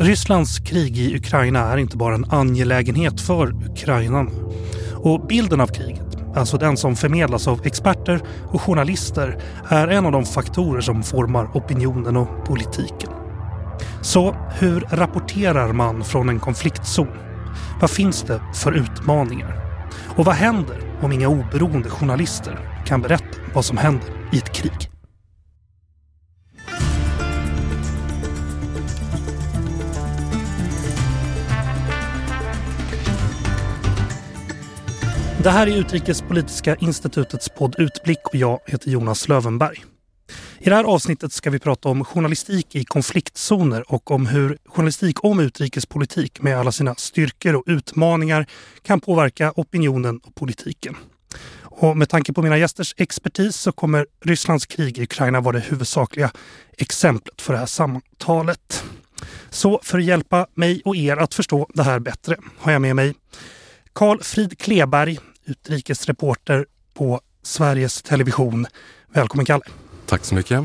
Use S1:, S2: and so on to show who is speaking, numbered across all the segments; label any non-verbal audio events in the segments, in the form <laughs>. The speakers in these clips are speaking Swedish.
S1: Rysslands krig i Ukraina är inte bara en angelägenhet för ukrainarna. Och bilden av kriget, alltså den som förmedlas av experter och journalister, är en av de faktorer som formar opinionen och politiken. Så hur rapporterar man från en konfliktzon? Vad finns det för utmaningar? Och vad händer om inga oberoende journalister kan berätta vad som händer i ett krig? Det här är Utrikespolitiska institutets podd Utblick och jag heter Jonas Lövenberg. I det här avsnittet ska vi prata om journalistik i konfliktzoner och om hur journalistik om utrikespolitik med alla sina styrkor och utmaningar kan påverka opinionen och politiken. Och med tanke på mina gästers expertis så kommer Rysslands krig i Ukraina vara det huvudsakliga exemplet för det här samtalet. Så för att hjälpa mig och er att förstå det här bättre har jag med mig Carl Frid Kleberg, utrikesreporter på Sveriges Television. Välkommen Kalle!
S2: Tack så mycket.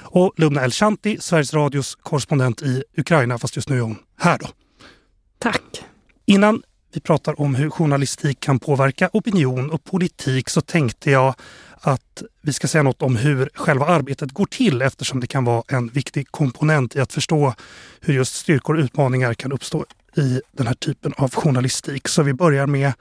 S1: Och Lubna El-Shanti, Sveriges Radios korrespondent i Ukraina, fast just nu är hon här då.
S3: Tack.
S1: Innan vi pratar om hur journalistik kan påverka opinion och politik så tänkte jag att vi ska säga något om hur själva arbetet går till eftersom det kan vara en viktig komponent i att förstå hur just styrkor och utmaningar kan uppstå i den här typen av journalistik. Så vi börjar med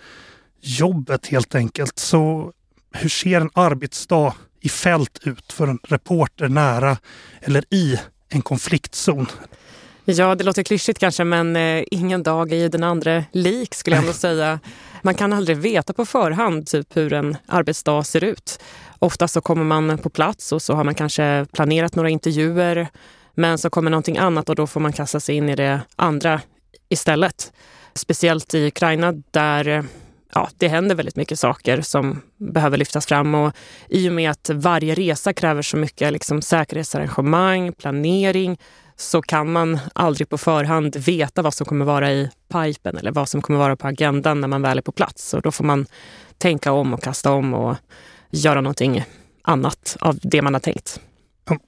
S1: jobbet helt enkelt. Så hur ser en arbetsdag i fält ut för en reporter nära eller i en konfliktzon?
S3: Ja, det låter klyschigt kanske, men eh, ingen dag är ju den andra lik skulle jag ändå <laughs> säga. Man kan aldrig veta på förhand typ hur en arbetsdag ser ut. Ofta så kommer man på plats och så har man kanske planerat några intervjuer, men så kommer någonting annat och då får man kasta sig in i det andra istället. Speciellt i Ukraina där ja, det händer väldigt mycket saker som behöver lyftas fram. Och I och med att varje resa kräver så mycket liksom, säkerhetsarrangemang, planering så kan man aldrig på förhand veta vad som kommer vara i pipen eller vad som kommer vara på agendan när man väl är på plats. Och då får man tänka om och kasta om och göra någonting annat av det man har tänkt.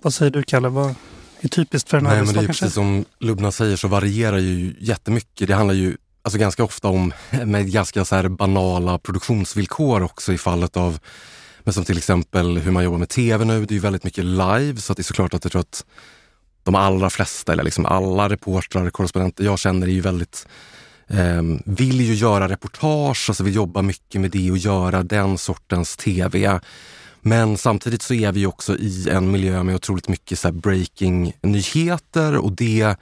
S1: vad säger du Kalle? Vad är typiskt för en
S2: Nej, men det är Precis som Lubna säger så varierar ju jättemycket. Det handlar ju alltså ganska ofta om <laughs> med ganska så här banala produktionsvillkor också i fallet av men som till exempel hur man jobbar med tv nu. Det är ju väldigt mycket live så att det är såklart att jag tror att de allra flesta, eller liksom alla reportrar, korrespondenter jag känner är ju väldigt eh, vill ju göra reportage, alltså vill jobba mycket med det och göra den sortens tv. Men samtidigt så är vi också i en miljö med otroligt mycket så breaking-nyheter och det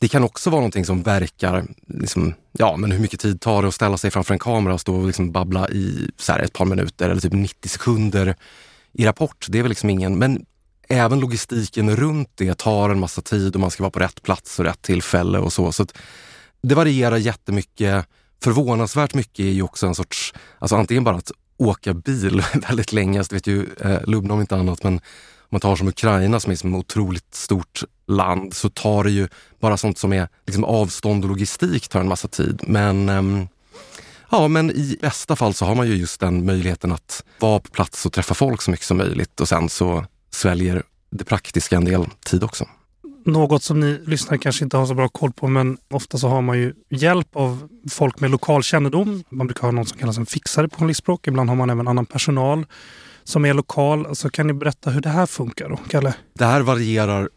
S2: det kan också vara någonting som verkar, liksom, ja men hur mycket tid tar det att ställa sig framför en kamera och stå och liksom babbla i så ett par minuter eller typ 90 sekunder i Rapport. Det är väl liksom ingen, men även logistiken runt det tar en massa tid och man ska vara på rätt plats och rätt tillfälle och så. så det varierar jättemycket. Förvånansvärt mycket är ju också en sorts, alltså antingen bara att åka bil <laughs> väldigt länge, så det vet ju eh, Lubna om inte annat, men man tar som Ukraina som är som ett otroligt stort land så tar det ju bara sånt som är liksom avstånd och logistik tar en massa tid. Men ehm, Ja, men i bästa fall så har man ju just den möjligheten att vara på plats och träffa folk så mycket som möjligt och sen så sväljer det praktiska en del tid också.
S1: Något som ni lyssnare kanske inte har så bra koll på, men ofta så har man ju hjälp av folk med lokal kännedom. Man brukar ha någon som kallas en fixare på journalistspråk. Ibland har man även annan personal som är lokal. Alltså, kan ni berätta hur det här funkar då, Kalle?
S2: Det här varierar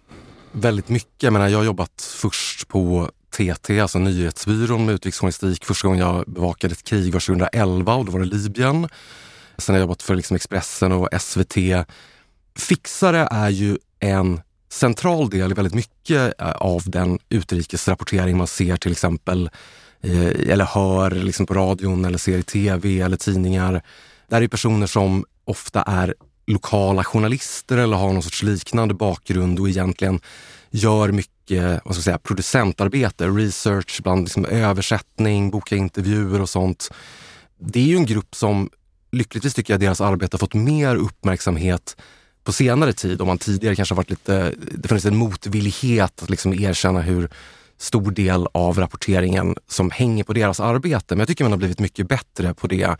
S2: väldigt mycket. Jag, menar, jag har jobbat först på TT, alltså nyhetsbyrån med utrikesjournalistik. Första gången jag bevakade ett krig var 2011 och då var det Libyen. Sen har jag jobbat för liksom Expressen och SVT. Fixare är ju en central del i väldigt mycket eh, av den utrikesrapportering man ser till exempel eh, eller hör liksom på radion eller ser i tv eller tidningar. Det här är personer som ofta är lokala journalister eller har någon sorts liknande bakgrund och egentligen gör mycket vad ska jag säga, producentarbete, research, bland liksom översättning, boka intervjuer och sånt. Det är ju en grupp som lyckligtvis tycker jag deras arbete har fått mer uppmärksamhet på senare tid. Om man tidigare kanske varit lite, det funnits en motvillighet att liksom erkänna hur stor del av rapporteringen som hänger på deras arbete. Men jag tycker man har blivit mycket bättre på det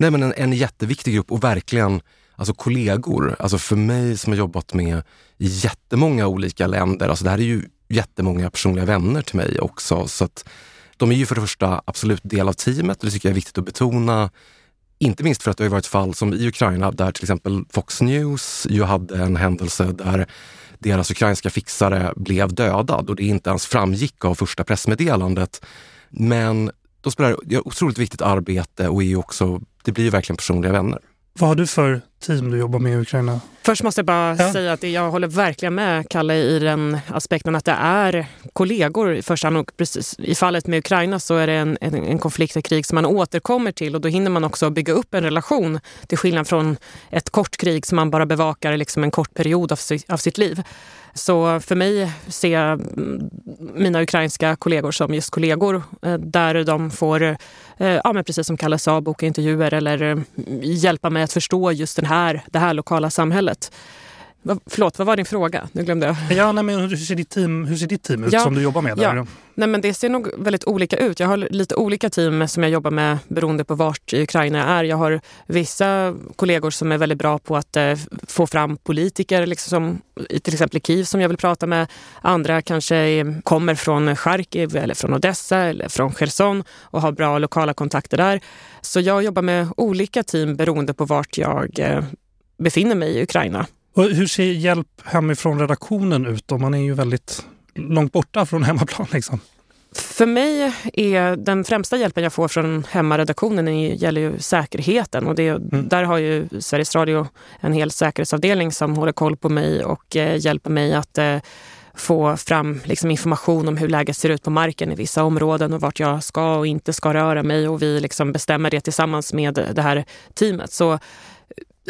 S2: Nej, men en, en jätteviktig grupp och verkligen alltså kollegor. Alltså för mig som har jobbat med jättemånga olika länder, alltså det här är ju jättemånga personliga vänner till mig också. Så att de är ju för det första absolut del av teamet och det tycker jag är viktigt att betona. Inte minst för att det har varit fall som i Ukraina där till exempel Fox News ju hade en händelse där deras ukrainska fixare blev dödad och det inte ens framgick av första pressmeddelandet. Men de spelar ett otroligt viktigt arbete och är ju också, det blir ju verkligen personliga vänner.
S1: Vad har du för team du jobbar med i Ukraina?
S3: Först måste jag bara ja. säga att jag håller verkligen med Kalle i den aspekten att det är kollegor i första hand. Och precis, I fallet med Ukraina så är det en, en, en konflikt, ett krig som man återkommer till och då hinner man också bygga upp en relation till skillnad från ett kort krig som man bara bevakar liksom en kort period av, av sitt liv. Så för mig ser jag mina ukrainska kollegor som just kollegor eh, där de får, eh, ja, men precis som Kalle sa, boka intervjuer eller eh, hjälpa mig att förstå just den här, det här lokala samhället. Förlåt, vad var din fråga? Nu glömde jag.
S1: Ja, nej, men hur, ser ditt team, hur ser ditt team ut ja, som du jobbar med? Där?
S3: Ja. Nej, men det ser nog väldigt olika ut. Jag har lite olika team som jag jobbar med beroende på vart i Ukraina jag är. Jag har vissa kollegor som är väldigt bra på att eh, få fram politiker, liksom, till exempel i Kiev som jag vill prata med. Andra kanske kommer från Charkiv eller från Odessa eller från Cherson och har bra lokala kontakter där. Så jag jobbar med olika team beroende på vart jag eh, befinner mig i Ukraina.
S1: Och hur ser hjälp hemifrån redaktionen ut? Då? Man är ju väldigt långt borta från <laughs> hemmaplan. Liksom.
S3: För mig är den främsta hjälpen jag får från hemmaredaktionen är, gäller ju säkerheten. Och det, mm. Där har ju Sveriges Radio en hel säkerhetsavdelning som håller koll på mig och eh, hjälper mig att eh, få fram liksom, information om hur läget ser ut på marken i vissa områden och vart jag ska och inte ska röra mig. Och vi liksom bestämmer det tillsammans med det här teamet. Så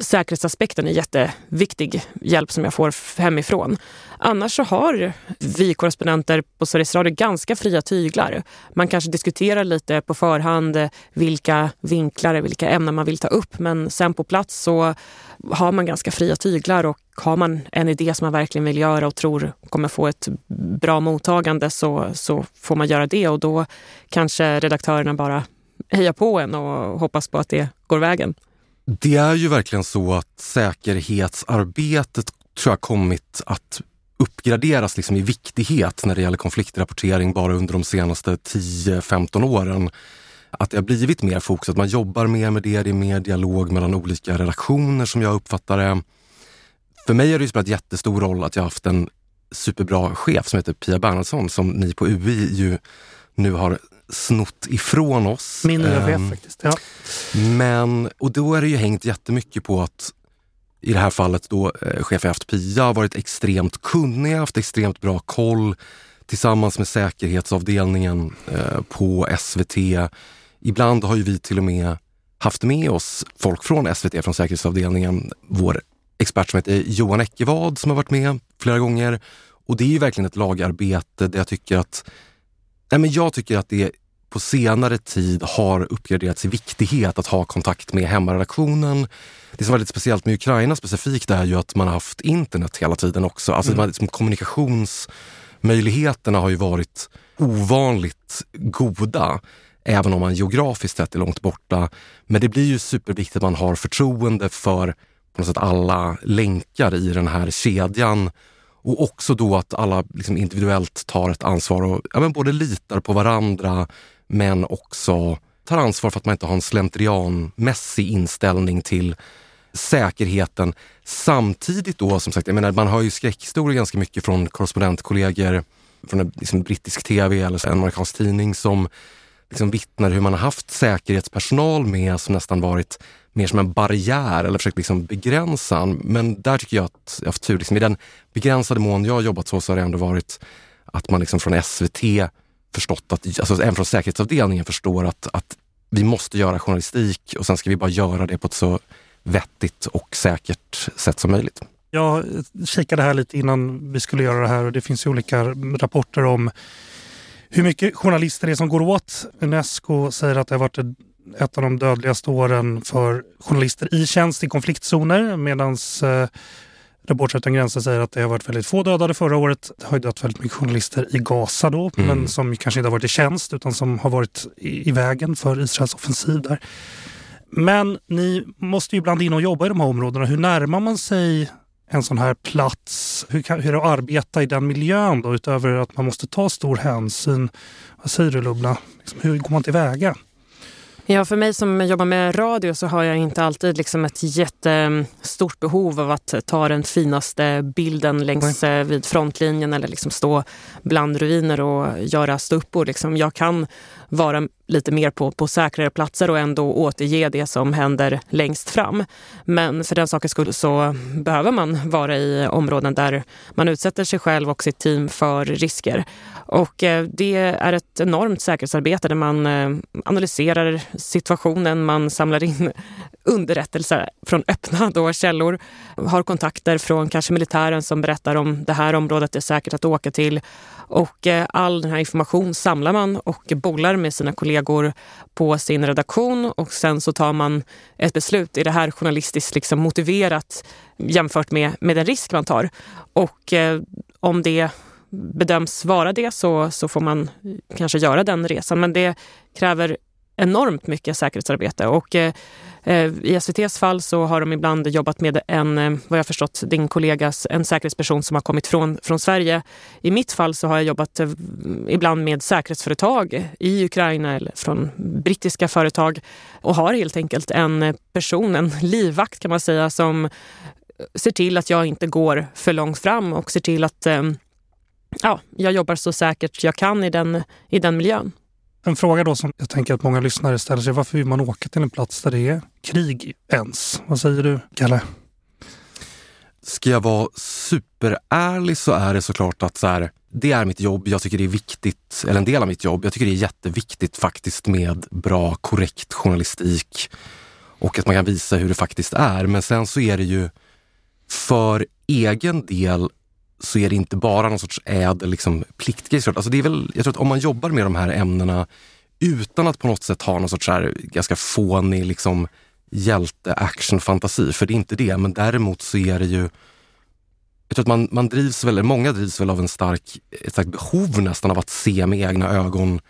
S3: säkerhetsaspekten är jätteviktig hjälp som jag får hemifrån. Annars så har vi korrespondenter på Sveriges Radio ganska fria tyglar. Man kanske diskuterar lite på förhand vilka vinklar, vilka ämnen man vill ta upp. Men sen på plats så har man ganska fria tyglar och har man en idé som man verkligen vill göra och tror kommer få ett bra mottagande så, så får man göra det och då kanske redaktörerna bara hejar på en och hoppas på att det går vägen.
S2: Det är ju verkligen så att säkerhetsarbetet tror jag kommit att uppgraderas liksom i viktighet när det gäller konfliktrapportering bara under de senaste 10-15 åren. Att det har blivit mer fokus, att man jobbar mer med det, det är mer dialog mellan olika redaktioner som jag uppfattar det. För mig har det spelat jättestor roll att jag haft en superbra chef som heter Pia Bernhardsson som ni på UI ju nu har snott ifrån oss.
S1: Min nya chef ehm, faktiskt. Ja.
S2: Men, och då är det ju hängt jättemycket på att i det här fallet då eh, chef haft Pia har varit extremt kunnig, haft extremt bra koll tillsammans med säkerhetsavdelningen eh, på SVT. Ibland har ju vi till och med haft med oss folk från SVT, från säkerhetsavdelningen. Vår expert som heter Johan Eckevad som har varit med flera gånger. Och det är ju verkligen ett lagarbete där jag tycker att Nej, men jag tycker att det på senare tid har uppgraderats i viktighet att ha kontakt med hemmaredaktionen. Det som var lite speciellt med Ukraina specifikt är ju att man har haft internet hela tiden också. Alltså mm. liksom, kommunikationsmöjligheterna har ju varit ovanligt goda även om man geografiskt sett är långt borta. Men det blir ju superviktigt att man har förtroende för på något sätt alla länkar i den här kedjan och också då att alla liksom individuellt tar ett ansvar och ja, men både litar på varandra men också tar ansvar för att man inte har en slentrianmässig inställning till säkerheten. Samtidigt då, som sagt, jag menar, man har ju skräckhistorier ganska mycket från korrespondentkollegor från en liksom, brittisk tv eller en amerikansk tidning som liksom vittnar hur man har haft säkerhetspersonal med som nästan varit mer som en barriär eller försökt liksom begränsa Men där tycker jag att jag har haft tur. Liksom, I den begränsade mån jag har jobbat så, så har det ändå varit att man liksom från SVT förstått att, alltså även från säkerhetsavdelningen förstår att, att vi måste göra journalistik och sen ska vi bara göra det på ett så vettigt och säkert sätt som möjligt.
S1: Jag kikade här lite innan vi skulle göra det här och det finns ju olika rapporter om hur mycket journalister det är som går åt. Unesco säger att det har varit ett av de dödligaste åren för journalister i tjänst i konfliktzoner medan eh, Reportrar utan gränser säger att det har varit väldigt få dödade förra året. Det har ju dött väldigt mycket journalister i Gaza då, mm. men som kanske inte har varit i tjänst utan som har varit i, i vägen för Israels offensiv där. Men ni måste ju ibland in och jobba i de här områdena. Hur närmar man sig en sån här plats? Hur, kan, hur är det att arbeta i den miljön då utöver att man måste ta stor hänsyn? Vad säger du Lubna? Liksom, hur går man tillväga?
S3: Ja, för mig som jobbar med radio så har jag inte alltid liksom ett jättestort behov av att ta den finaste bilden längs. Eh, vid frontlinjen eller liksom stå bland ruiner och göra ståuppor. Liksom jag kan vara lite mer på, på säkrare platser och ändå återge det som händer längst fram. Men för den sakens skull så behöver man vara i områden där man utsätter sig själv och sitt team för risker. Och eh, det är ett enormt säkerhetsarbete där man eh, analyserar situationen, man samlar in <laughs> underrättelser från öppna då källor, har kontakter från kanske militären som berättar om det här området är säkert att åka till och eh, all den här information samlar man och bollar med sina kollegor på sin redaktion och sen så tar man ett beslut. Är det här journalistiskt liksom motiverat jämfört med, med den risk man tar? Och eh, om det bedöms vara det så, så får man kanske göra den resan. Men det kräver enormt mycket säkerhetsarbete. Och, eh Eh, I SVTs fall så har de ibland jobbat med en, eh, vad jag förstått, din kollegas, en säkerhetsperson som har kommit från, från Sverige. I mitt fall så har jag jobbat eh, ibland med säkerhetsföretag i Ukraina eller från brittiska företag och har helt enkelt en person, en <laughs> livvakt kan man säga, som ser till att jag inte går för långt fram och ser till att ja, jag jobbar så säkert jag kan i den, i den miljön.
S1: En fråga då som jag tänker att många lyssnare ställer sig. Varför vill man åka till en plats där det är krig ens? Vad säger du, Kalle?
S2: Ska jag vara superärlig så är det såklart att så här, det är mitt jobb. Jag tycker det är viktigt, eller en del av mitt jobb. Jag tycker det är jätteviktigt faktiskt med bra, korrekt journalistik och att man kan visa hur det faktiskt är. Men sen så är det ju för egen del så är det inte bara någon sorts ädel liksom, pliktgrej. Alltså det är väl, jag tror att om man jobbar med de här ämnena utan att på något sätt ha någon sorts här ganska fånig liksom, hjälte-action-fantasi, för det är inte det. Men däremot så är det ju jag tror att man, man drivs väl, många drivs väl av en stark, ett starkt behov nästan av att se med egna ögon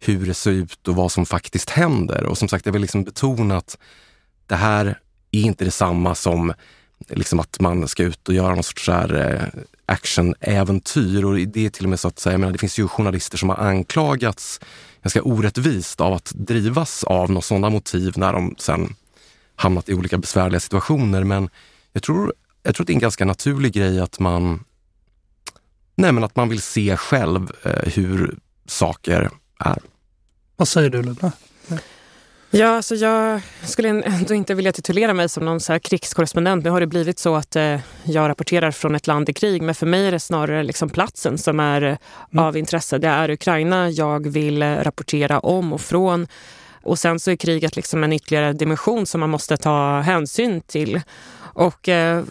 S2: hur det ser ut och vad som faktiskt händer. Och som sagt, jag vill liksom betona att det här är inte detsamma som liksom att man ska ut och göra någon sorts här, eh, actionäventyr. Och det är till och med så att säga, menar, det finns ju journalister som har anklagats ganska orättvist av att drivas av några sådana motiv när de sen hamnat i olika besvärliga situationer. Men jag tror, jag tror att det är en ganska naturlig grej att man, nej men att man vill se själv eh, hur saker är.
S1: Vad säger du Luna?
S3: Ja, alltså jag skulle ändå inte vilja titulera mig som någon så krigskorrespondent. Nu har det blivit så att eh, jag rapporterar från ett land i krig, men för mig är det snarare liksom platsen som är eh, mm. av intresse. Det är Ukraina jag vill eh, rapportera om och från. Och sen så är kriget liksom en ytterligare dimension som man måste ta hänsyn till. Och eh,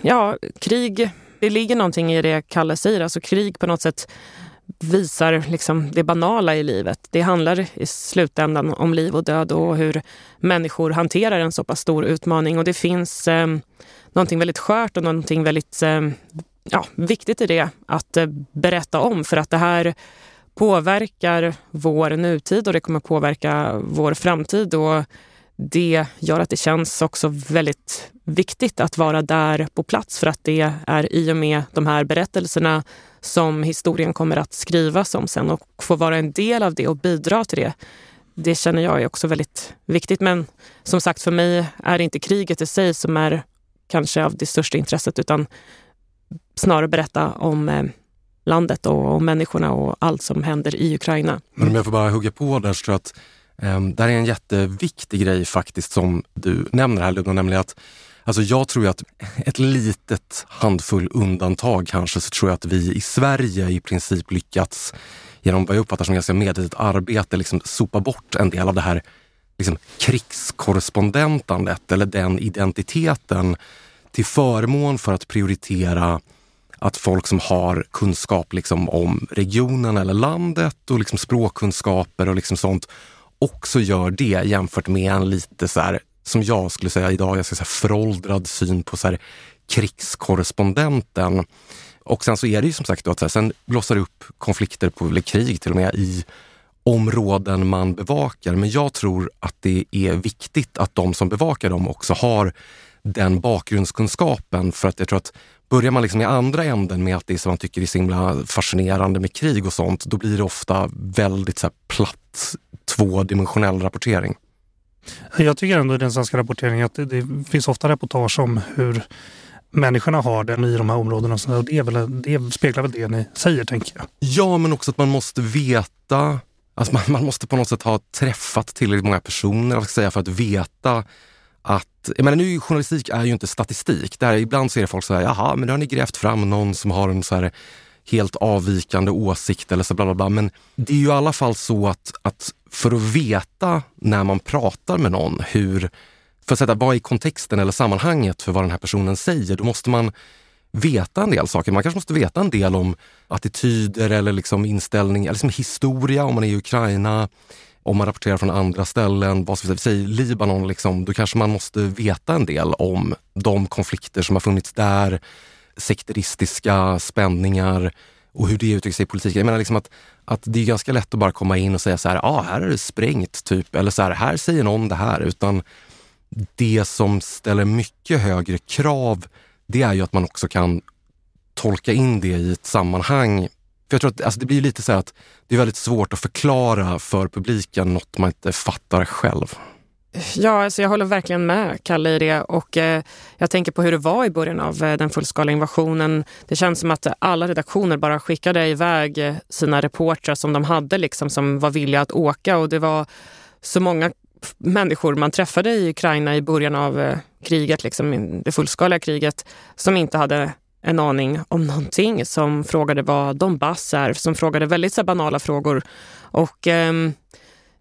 S3: ja, krig, det ligger någonting i det Kalle säger. Alltså krig på något sätt visar liksom det banala i livet. Det handlar i slutändan om liv och död och hur människor hanterar en så pass stor utmaning. Och det finns eh, någonting väldigt skört och någonting väldigt eh, ja, viktigt i det att eh, berätta om. För att det här påverkar vår nutid och det kommer påverka vår framtid. Och det gör att det känns också väldigt viktigt att vara där på plats för att det är i och med de här berättelserna som historien kommer att skrivas om sen och få vara en del av det och bidra till det. Det känner jag är också väldigt viktigt. Men som sagt, för mig är det inte kriget i sig som är kanske av det största intresset utan snarare berätta om eh, landet och om människorna och allt som händer i Ukraina.
S2: Men om jag får bara hugga på där så tror jag att eh, det här är en jätteviktig grej faktiskt som du nämner här Luna, nämligen att Alltså jag tror att ett litet handfull undantag kanske så tror jag att vi i Sverige i princip lyckats genom vad jag uppfattar som ganska medvetet arbete liksom sopa bort en del av det här liksom, krigskorrespondentandet eller den identiteten till förmån för att prioritera att folk som har kunskap liksom, om regionen eller landet och liksom, språkkunskaper och liksom sånt också gör det jämfört med en lite så här som jag skulle säga idag, jag ska säga föråldrad syn på så här, krigskorrespondenten. Och sen så är det ju som sagt då att så här, sen blossar det upp konflikter, på, eller krig till och med, i områden man bevakar. Men jag tror att det är viktigt att de som bevakar dem också har den bakgrundskunskapen. För att jag tror att börjar man liksom i andra änden med att det är som man tycker är så himla fascinerande med krig och sånt, då blir det ofta väldigt så platt tvådimensionell rapportering.
S1: Jag tycker ändå i den svenska rapporteringen att det, det finns ofta reportage om hur människorna har den i de här områdena. Och det, är väl, det speglar väl det ni säger, tänker jag.
S2: Ja, men också att man måste veta Alltså man, man, måste på något sätt ha träffat tillräckligt många personer ska säga, för att veta att, jag menar nu journalistik är ju inte statistik. Där ibland så är det folk så här, jaha, men nu har ni grävt fram någon som har en så här helt avvikande åsikt eller så bla bla bla. Men det är ju i alla fall så att, att för att veta när man pratar med någon hur, för att sätta vad i kontexten eller sammanhanget för vad den här personen säger, då måste man veta en del saker. Man kanske måste veta en del om attityder eller liksom inställning, eller liksom historia om man är i Ukraina. Om man rapporterar från andra ställen, vad ska vi säga, Libanon, liksom, då kanske man måste veta en del om de konflikter som har funnits där, sekteristiska spänningar och hur det uttrycker sig i politiken. Jag menar liksom att, att det är ganska lätt att bara komma in och säga så här, ja, ah, här är det sprängt, typ. Eller så här, här säger någon det här. Utan det som ställer mycket högre krav det är ju att man också kan tolka in det i ett sammanhang. För jag tror att alltså det blir lite så att det är väldigt svårt att förklara för publiken något man inte fattar själv.
S3: Ja, alltså jag håller verkligen med Kalle i det och eh, jag tänker på hur det var i början av eh, den fullskaliga invasionen. Det känns som att alla redaktioner bara skickade iväg eh, sina reportrar som de hade liksom som var villiga att åka och det var så många människor man träffade i Ukraina i början av eh, kriget, liksom det fullskaliga kriget, som inte hade en aning om någonting, som frågade vad Donbass är, som frågade väldigt så banala frågor. Och ehm,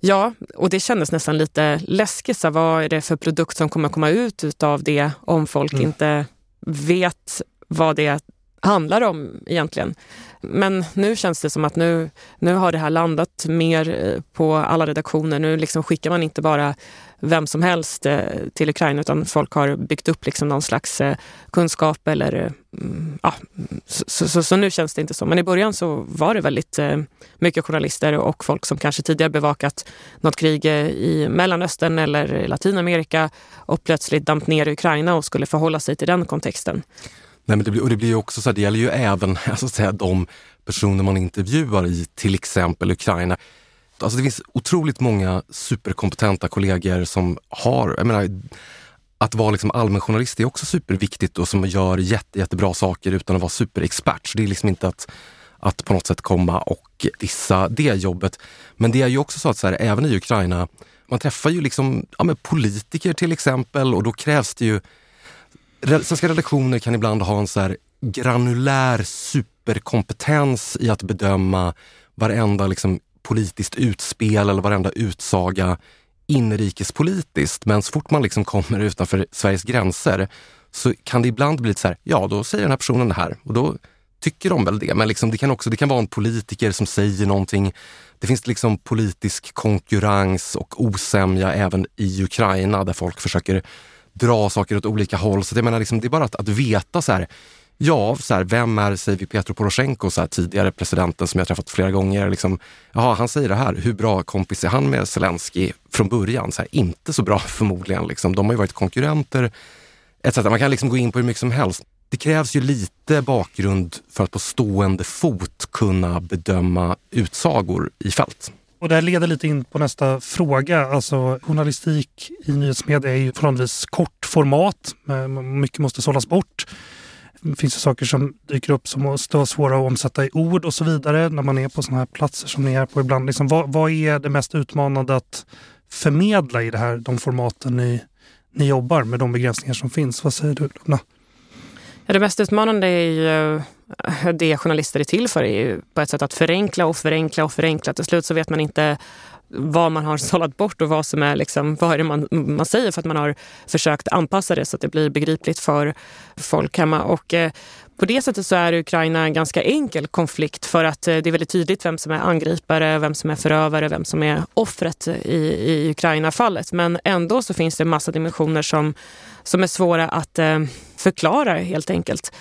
S3: ja, och det kändes nästan lite läskigt. Så vad är det för produkt som kommer komma ut av det om folk mm. inte vet vad det handlar om egentligen. Men nu känns det som att nu, nu har det här landat mer eh, på alla redaktioner. Nu liksom skickar man inte bara vem som helst eh, till Ukraina utan folk har byggt upp liksom någon slags eh, kunskap eller mm, ja, så, så, så, nu känns det inte så. Men i början så var det väldigt mycket journalister och folk som kanske tidigare bevakat något krig i Mellanöstern eller Latinamerika och plötsligt damp ner i Ukraina och skulle förhålla sig till den kontexten.
S2: Nej, men det, blir, och det blir också så här, det gäller ju även <laughs> alltså, säga, de personer man intervjuar i till exempel Ukraina. Alltså det finns otroligt många superkompetenta kollegor som har, jag menar, att vara liksom allmänjournalist är också superviktigt och som gör jätte, jättebra saker utan att vara superexpert. Så det är liksom inte att, att på något sätt komma och dissa det jobbet. Men det är ju också så att så här, även i Ukraina, man träffar ju liksom, ja, politiker till exempel och då krävs det ju Svenska redaktioner kan ibland ha en så här granulär superkompetens i att bedöma varenda liksom politiskt utspel eller varenda utsaga inrikespolitiskt. Men så fort man liksom kommer utanför Sveriges gränser så kan det ibland bli lite så här, ja då säger den här personen det här och då tycker de väl det. Men liksom det, kan också, det kan vara en politiker som säger någonting. Det finns liksom politisk konkurrens och osämja även i Ukraina där folk försöker dra saker åt olika håll. Så det, menar, liksom, det är bara att, att veta så här, ja, så här, vem är säger vi Petro Poroshenko, så här, tidigare presidenten som jag träffat flera gånger. Liksom, aha, han säger det här, hur bra kompis är han med Zelensky från början? Så här, inte så bra <laughs> förmodligen. Liksom. De har ju varit konkurrenter. Etc. Man kan liksom gå in på hur mycket som helst. Det krävs ju lite bakgrund för att på stående fot kunna bedöma utsagor i fält.
S1: Och det här leder lite in på nästa fråga. Alltså, journalistik i nyhetsmedia är ju förhållandevis kort format. Eh, mycket måste sållas bort. Det finns ju saker som dyker upp som måste vara svåra att omsätta i ord och så vidare när man är på sådana här platser som ni är på ibland. Liksom, vad, vad, är det mest utmanande att förmedla i det här, de formaten ni, ni jobbar med de begränsningar som finns? Vad säger du, Luna?
S3: Ja, det mest utmanande är ju eh, det journalister är till för, är ju på ett sätt att förenkla och förenkla och förenkla. Till slut så vet man inte vad man har <laughs> sållat bort och vad som är liksom, vad är det man, man säger för att man har försökt anpassa det så att det blir begripligt för folk hemma. Och, eh, på det sättet så är Ukraina en ganska enkel konflikt för att eh, det är väldigt tydligt vem som är angripare, vem som är förövare, vem som är offret i, i Ukraina-fallet. Men ändå så finns det en massa dimensioner som, som är svåra att eh, förklara helt enkelt.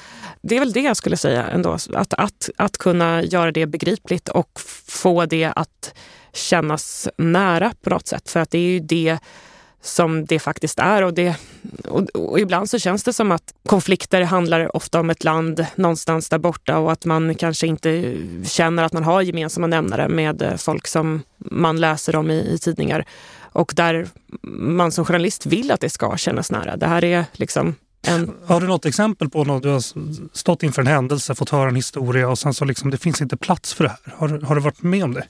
S3: Det är väl det jag skulle säga ändå, att, att, att kunna göra det begripligt och få det att kännas nära på något sätt. För att det är ju det som det faktiskt är. Och, det, och, och, ibland så känns det som att konflikter handlar ofta om ett land någonstans där borta och att man kanske inte känner att man har gemensamma nämnare med eh, folk som man läser om i, i tidningar. Och där man som journalist vill att det ska kännas nära. Det här är liksom en...
S1: Har du något exempel på när du har stått inför en händelse, fått höra en historia och sen så liksom det finns inte plats för det här? Har, har du varit med om det?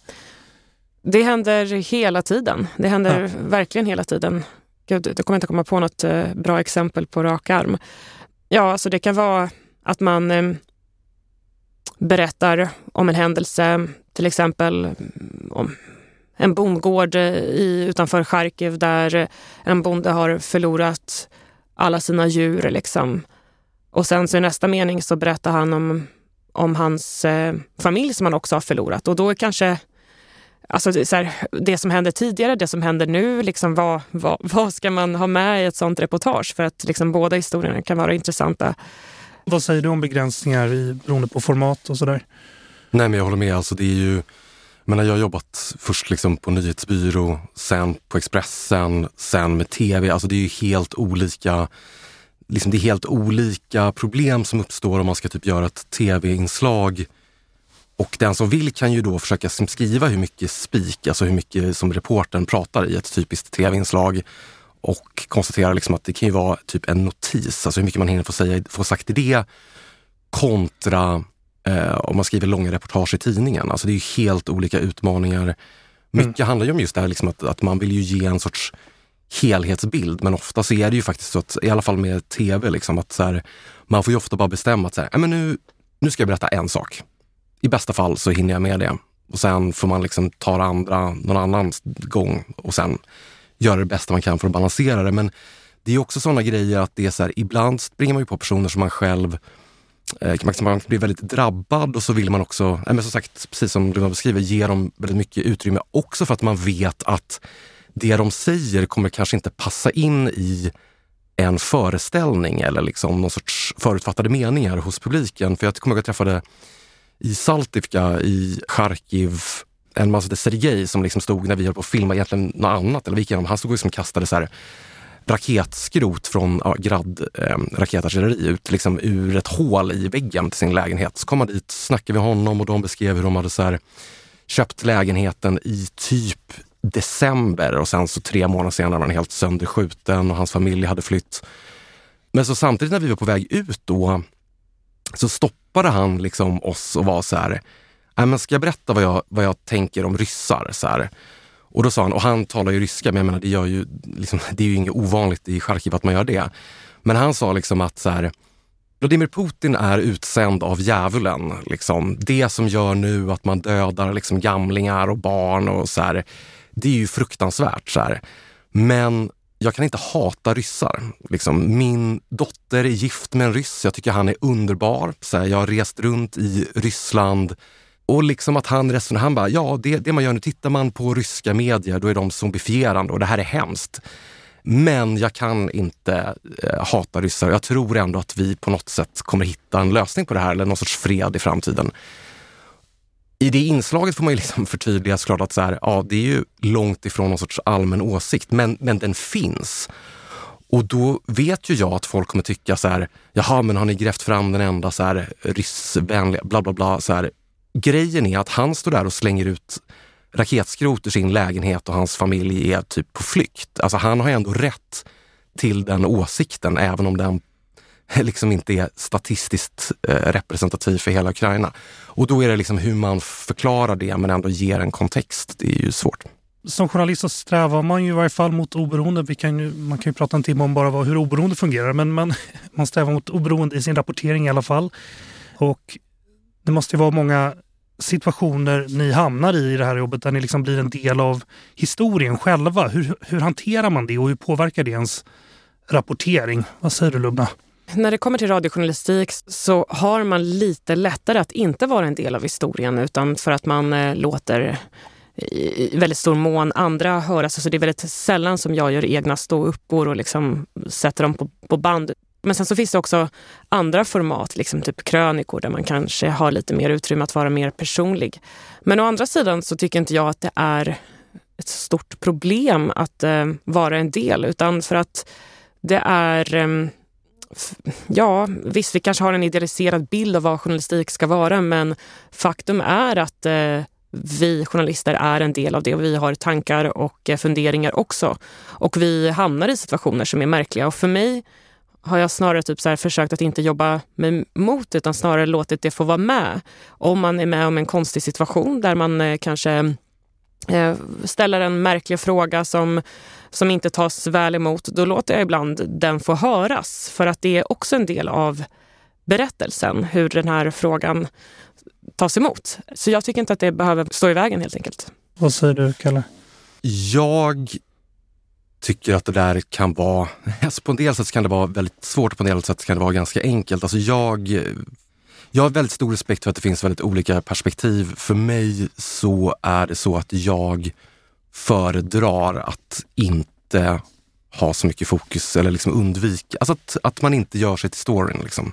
S3: Det händer hela tiden. Det händer ja. verkligen hela tiden. Gud, jag kommer inte komma på något eh, bra exempel på rak arm. Ja, alltså det kan vara att man eh, berättar om en händelse, till exempel mm, om en bondgård i, utanför Charkiv där en bonde har förlorat alla sina djur. Liksom. Och sen så i nästa mening så berättar han om, om hans eh, familj som han också har förlorat. Och då är kanske Alltså det, så här, det som hände tidigare, det som händer nu, liksom vad, vad, <laughs> vad, ska man ha med i ett sånt reportage? För att liksom båda historierna kan vara intressanta.
S1: Vad säger du om begränsningar i, beroende på format och sådär?
S2: Nej men jag håller med. Alltså det är ju, men jag har jobbat först liksom på nyhetsbyrå, sen på Expressen, sen med tv. Alltså det är ju helt olika liksom det är helt olika problem som uppstår om man ska typ göra ett tv-inslag och den som vill kan ju då försöka skriva hur mycket spik, alltså hur mycket som reporten pratar i ett typiskt tv-inslag och konstatera liksom att det kan ju vara typ en notis, alltså hur mycket man hinner få, säga, få sagt i det kontra eh, om man skriver långa reportage i tidningen. Alltså det är ju helt olika utmaningar. Mycket mm. handlar ju om just det här liksom att, att man vill ju ge en sorts helhetsbild, men ofta så är det ju faktiskt så att, i alla fall med tv, liksom, att så här, man får ju ofta bara bestämma att så här, men nu, nu ska jag berätta en sak i bästa fall så hinner jag med det. Och sen får man liksom ta det andra någon annan gång och sen göra det bästa man kan för att balansera det. Men det är också sådana grejer att det är så här, ibland springer man ju på personer som man själv eh, man blir väldigt drabbad och så vill man också, men som sagt, precis som du beskriver, ge dem väldigt mycket utrymme också för att man vet att det de säger kommer kanske inte passa in i en föreställning eller liksom någon sorts förutfattade meningar hos publiken. För jag kommer ihåg att jag träffade i Saltivka i Charkiv en massa Sergej som liksom stod när vi höll på att filma egentligen något annat. Eller vi han stod och liksom kastade så här raketskrot från ja, Grad eh, raketartilleri ut liksom ur ett hål i väggen till sin lägenhet. Så kom han dit, snackade med honom och de beskrev hur de hade så här, köpt lägenheten i typ december och sen så tre månader senare var han helt sönderskjuten och hans familj hade flytt. Men så samtidigt när vi var på väg ut då så stoppade han liksom oss och var så här, men ska jag berätta vad jag, vad jag tänker om ryssar? Så här. Och då sa han, och han talar ju ryska, men jag menar, det, gör ju, liksom, <laughs> det är ju inget ovanligt i Charkiv att man gör det. Men han sa liksom att så här, Vladimir Putin är utsänd av djävulen. Liksom. Det som gör nu att man dödar liksom, gamlingar och barn och så här, det är ju fruktansvärt. Så här. Men jag kan inte hata ryssar. Liksom, min dotter är gift med en ryss. Jag tycker han är underbar. Så här, jag har rest runt i Ryssland och liksom att han resonerar, han bara, ja det, det man gör nu, tittar man på ryska medier då är de zombifierande och det här är hemskt. Men jag kan inte eh, hata ryssar. Jag tror ändå att vi på något sätt kommer hitta en lösning på det här eller någon sorts fred i framtiden i det inslaget får man ju liksom <laughs> förtydliga såklart att så här, ja, det är ju långt ifrån någon sorts allmän åsikt, men, men den finns. Och då vet ju jag att folk kommer tycka så här, jaha, men har ni grävt fram den enda så här ryssvänliga, bla bla bla. Så här. Grejen är att han står där och slänger ut raketskrot ur sin lägenhet och hans familj är typ på flykt. Alltså han har ju ändå rätt till den åsikten, även om den <laughs> liksom inte är statistiskt eh, representativ för hela Ukraina. Och då är det liksom hur man förklarar det men ändå ger en kontext. Det är ju svårt.
S1: Som journalist så strävar man ju i varje fall mot oberoende. Vi kan ju, man kan ju prata en timme om bara vad, hur oberoende fungerar men man, <laughs> man strävar mot oberoende i sin rapportering i alla fall. Och det måste ju vara många situationer ni hamnar i i det här jobbet där ni liksom blir en del av historien själva. Hur, hur hanterar man det och hur påverkar det ens rapportering? Vad säger du Lubna?
S3: När det kommer till radiojournalistik så har man lite lättare att inte vara en del av historien utan för att man eh, låter i väldigt stor mån andra höras. Alltså det är väldigt sällan som jag gör egna ståuppor och liksom sätter dem på, på band. Men sen så finns det också andra format, liksom typ krönikor där man kanske har lite mer utrymme att vara mer personlig. Men å andra sidan så tycker inte jag att det är ett stort problem att eh, vara en del utan för att det är eh, Ja, visst, vi kanske har en idealiserad bild av vad journalistik ska vara men faktum är att eh, vi journalister är en del av det och vi har tankar och eh, funderingar också. Och vi hamnar i situationer som är märkliga och för mig har jag snarare typ så här försökt att inte jobba mig mot utan snarare låtit det få vara med. Om man är med om en konstig situation där man eh, kanske eh, ställer en märklig fråga som, som inte tas väl emot, då låter jag ibland den få höras. För att det är också en del av berättelsen, hur den här frågan tas emot. Så jag tycker inte att det behöver stå i vägen helt enkelt.
S1: Vad säger du, Kalle?
S2: Jag tycker att det där kan vara, alltså <laughs> på en del sätt kan det vara väldigt svårt och på en del sätt kan det vara ganska enkelt. Alltså jag, jag har väldigt stor respekt för att det finns väldigt olika perspektiv. För mig så är det så att jag föredrar att inte ha så mycket fokus eller liksom undvika, alltså att, att man inte gör sig till storyn. Liksom.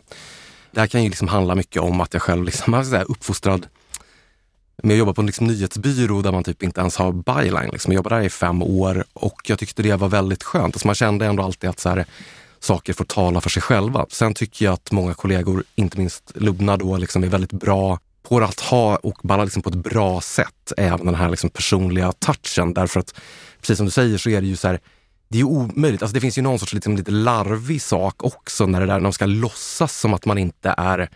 S2: Det här kan ju liksom handla mycket om att jag själv liksom <laughs> är uppfostrad med att jobba på en liksom nyhetsbyrå där man typ inte ens har byline. Liksom. Jag jobbade där i fem år och jag tyckte det var väldigt skönt. Alltså man kände ändå alltid att så här, saker får tala för sig själva. Sen tycker jag att många kollegor, inte minst Lubna då, liksom är väldigt bra på att ha och balla liksom på ett bra sätt även den här liksom personliga touchen. Därför att precis som du säger så är det ju så här, det är omöjligt. Alltså det finns ju någon sorts liksom lite larvig sak också när det där när de ska låtsas som att man inte är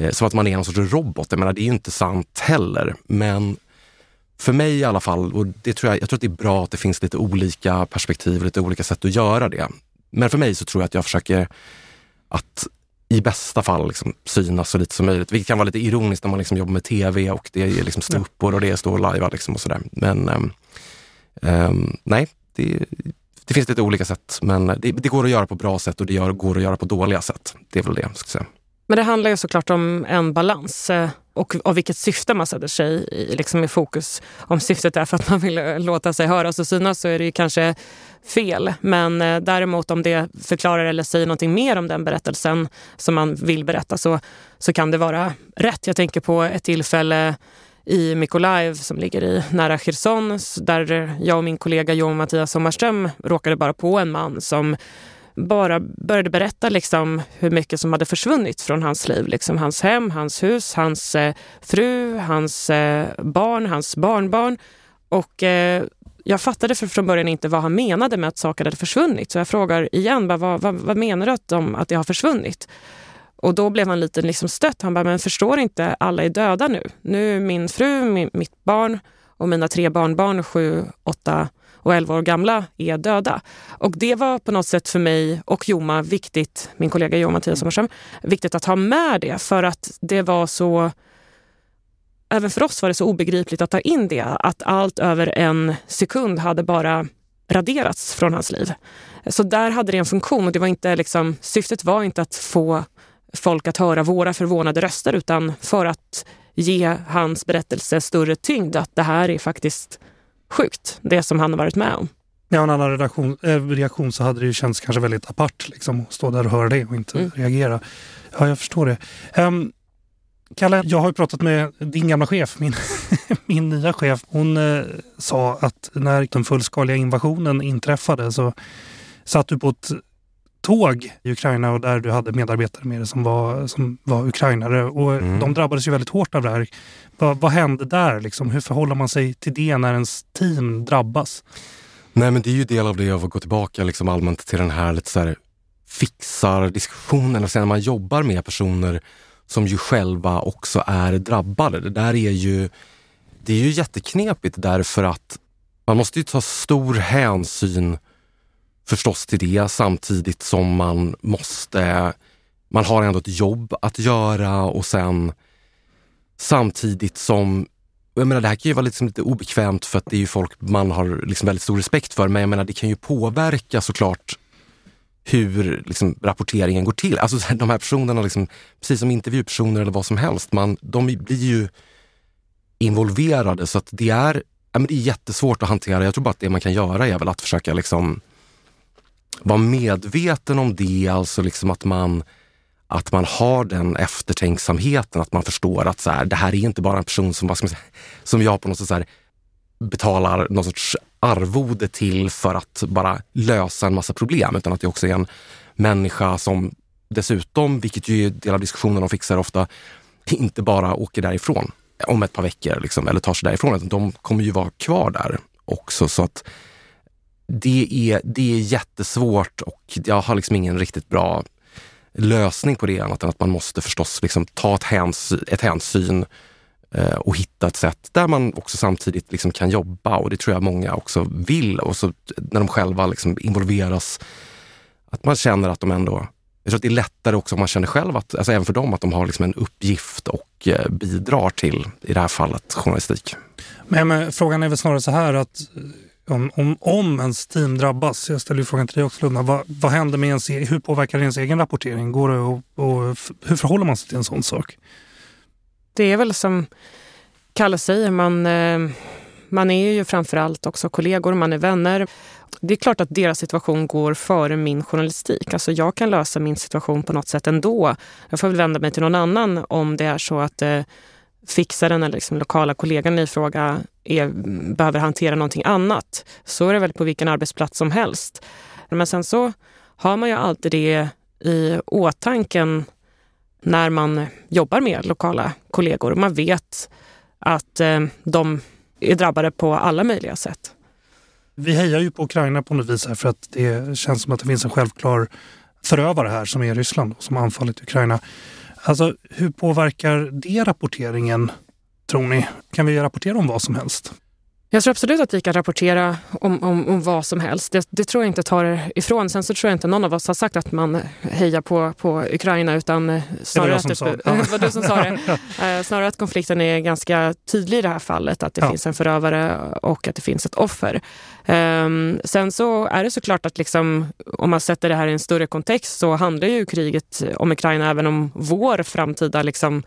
S2: Eh, som att man är någon sorts robot. Jag menar, det är ju inte sant heller. Men för mig i alla fall, och det tror jag, jag tror att det är bra att det finns lite olika perspektiv, och lite olika sätt att göra det. Men för mig så tror jag att jag försöker att i bästa fall liksom synas så lite som möjligt. Vilket kan vara lite ironiskt när man liksom jobbar med tv och det är liksom ståuppor och det är stå live liksom och sådär. Men um, um, nej, det, det, finns lite olika sätt. Men det, det, går att göra på bra sätt och det gör, går att göra på dåliga sätt. Det är väl det jag ska säga.
S3: Men det handlar ju såklart om en balans eh, och av vilket syfte man sätter sig i, liksom i fokus. Om syftet är för att man vill eh, låta sig höras och synas så är det ju kanske fel. Men eh, däremot om det förklarar eller säger någonting mer om den berättelsen som man vill berätta så, så kan det vara rätt. Jag tänker på ett tillfälle i Mykolaiv som ligger i nära Cherson där jag och min kollega Johan Mattias Sommarström råkade bara på en man som bara började berätta liksom hur mycket som hade försvunnit från hans liv. Liksom hans hem, hans hus, hans eh, fru, hans eh, barn, hans barnbarn. Och eh, jag fattade för, från början inte vad han menade med att saker hade försvunnit. Så jag frågar igen, bara, vad, vad, vad menar du att, de, att det har försvunnit? Och då blev han lite liksom stött. Han bara, men förstår inte, alla är döda nu. Nu är min fru, min, mitt barn och mina tre barnbarn, sju, åtta och 11 år gamla är döda. Och det var på något sätt för mig och Joma viktigt, min kollega Joma Mattias Sommarström, viktigt att ha med det för att det var så Även för oss var det så obegripligt att ta in det, att allt över en sekund hade bara raderats från hans liv. Så där hade det en funktion och det var inte liksom, syftet var inte att få folk att höra våra förvånade röster utan för att ge hans berättelse större tyngd. Att det här är faktiskt sjukt, det som han har varit med om.
S1: Ja, en annan reaktion, äh, reaktion så hade det ju känts kanske väldigt apart liksom, att stå där och höra det och inte mm. reagera. Ja, jag förstår det. Um, Kalle, jag har ju pratat med din gamla chef, min, <laughs> min nya chef. Hon eh, sa att när den fullskaliga invasionen inträffade så satt du på ett tåg i Ukraina och där du hade medarbetare med dig som var, som var ukrainare. Och mm. De drabbades ju väldigt hårt av det här. Va, vad hände där? Liksom? Hur förhåller man sig till det när ens team drabbas?
S2: Nej men det är ju del av det av att gå tillbaka liksom allmänt till den här lite så här fixar-diskussionen. Alltså när man jobbar med personer som ju själva också är drabbade. Det där är ju, det är ju jätteknepigt därför att man måste ju ta stor hänsyn förstås till det samtidigt som man måste, man har ändå ett jobb att göra och sen samtidigt som jag menar, det här kan ju vara liksom lite obekvämt för att det är ju folk man har liksom väldigt stor respekt för, men jag menar, det kan ju påverka såklart hur liksom, rapporteringen går till. Alltså de här personerna, liksom, precis som intervjupersoner eller vad som helst, man, de blir ju involverade så att det är, ja, men det är jättesvårt att hantera. Jag tror bara att det man kan göra är väl att försöka liksom vara medveten om det, alltså liksom att man att man har den eftertänksamheten, att man förstår att så här, det här är inte bara en person som, vad ska man säga, som jag på något sätt så här, betalar någon sorts arvode till för att bara lösa en massa problem, utan att det också är en människa som dessutom, vilket ju är del av diskussionen de fixar ofta, inte bara åker därifrån om ett par veckor liksom, eller tar sig därifrån, utan de kommer ju vara kvar där också. Så att det är, det är jättesvårt och jag har liksom ingen riktigt bra lösning på det annat än att man måste förstås liksom ta ett, häns, ett hänsyn eh, och hitta ett sätt där man också samtidigt liksom kan jobba och det tror jag många också vill. Och så när de själva liksom involveras, att man känner att de ändå jag tror att det är lättare också om man känner själv, att, alltså även för dem, att de har liksom en uppgift och eh, bidrar till, i det här fallet, journalistik.
S1: Men, men frågan är väl snarare så här att om, om, om ens team drabbas, jag ställer ju frågan till dig också Lundna, vad, vad händer med ens, e-, hur påverkar det ens egen rapportering? Går det och, och, hur förhåller man sig till en sån sak?
S3: Det är väl som Kalle säger, man, eh, man är ju framförallt också kollegor, man är vänner. Det är klart att deras situation går före min journalistik. Alltså jag kan lösa min situation på något sätt ändå. Jag får väl vända mig till någon annan om det är så att eh, fixaren eller liksom lokala kollegan i fråga är, behöver hantera någonting annat. Så är det väl på vilken arbetsplats som helst. Men sen så har man ju alltid det i åtanke när man jobbar med lokala kollegor. Man vet att eh, de är drabbade på alla möjliga sätt.
S1: Vi hejar ju på Ukraina på något vis här för att det känns som att det finns en självklar förövare här som är Ryssland som har anfallit Ukraina. Alltså, hur påverkar det rapporteringen, tror ni? Kan vi rapportera om vad som helst?
S3: Jag tror absolut att vi kan rapportera om, om, om vad som helst. Det, det, tror jag inte tar ifrån. Sen så tror jag inte någon av oss har sagt att man hejar på, på Ukraina utan snarare att, det. <laughs> <laughs> Eh, snarare att konflikten är ganska tydlig i det här fallet. Att det ja. finns en förövare och att det finns ett offer. Um, sen så är det såklart att liksom, om man sätter det här i en större kontext så handlar ju kriget om Ukraina även om vår framtida liksom,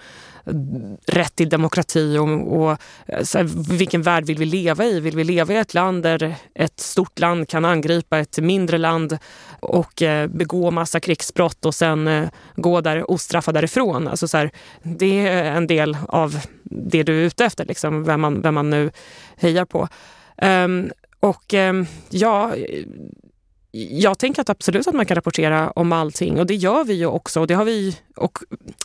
S3: rätt till demokrati och, och eh, här, vilken värld vill vi leva i? Vill vi leva i ett land där ett stort land kan angripa ett mindre land och eh, begå massa krigsbrott och sen eh, gå där ostraffad därifrån? Alltså, så här, det är en del av det du är ute efter, liksom, vem, man, vem man nu hejar på. Um, och um, ja, jag tänker att absolut att man kan rapportera om allting och det gör vi ju också. Och det har vi, och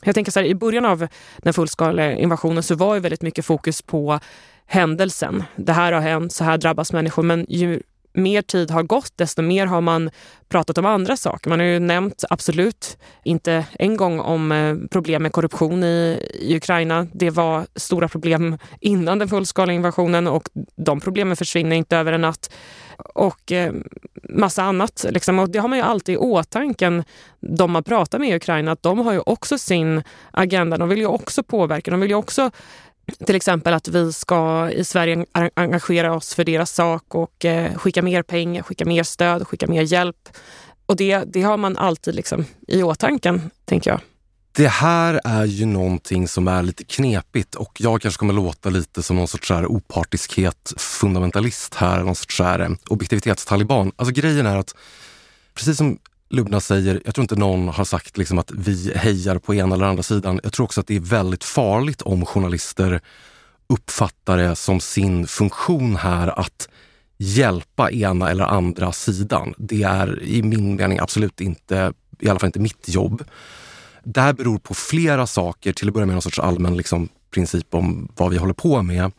S3: jag tänker så här, I början av den fullskaliga invasionen så var ju väldigt mycket fokus på händelsen. Det här har hänt, så här drabbas människor. Men ju mer tid har gått, desto mer har man pratat om andra saker. Man har ju nämnt, absolut, inte en gång om eh, problem med korruption i, i Ukraina. Det var stora problem innan den fullskaliga invasionen och de problemen försvinner inte över en natt. Och eh, massa annat. Liksom. Och det har man ju alltid i åtanke, de man pratar med i Ukraina, att de har ju också sin agenda. De vill ju också påverka. De vill ju också till exempel att vi ska i Sverige engagera oss för deras sak och eh, skicka mer pengar, skicka mer stöd, skicka mer hjälp. Och det, det har man alltid liksom i åtanke, tänker jag.
S2: Det här är ju någonting som är lite knepigt och jag kanske kommer låta lite som någon sorts opartiskhet fundamentalist här, någon sorts eh, objektivitetstaliban. Alltså grejen är att precis som Lubna säger, jag tror inte någon har sagt liksom att vi hejar på ena eller andra sidan. Jag tror också att det är väldigt farligt om journalister uppfattar det som sin funktion här att hjälpa ena eller andra sidan. Det är i min mening absolut inte, i alla fall inte mitt jobb. Det här beror på flera saker, till att börja med någon sorts allmän liksom, princip om vad vi håller på med.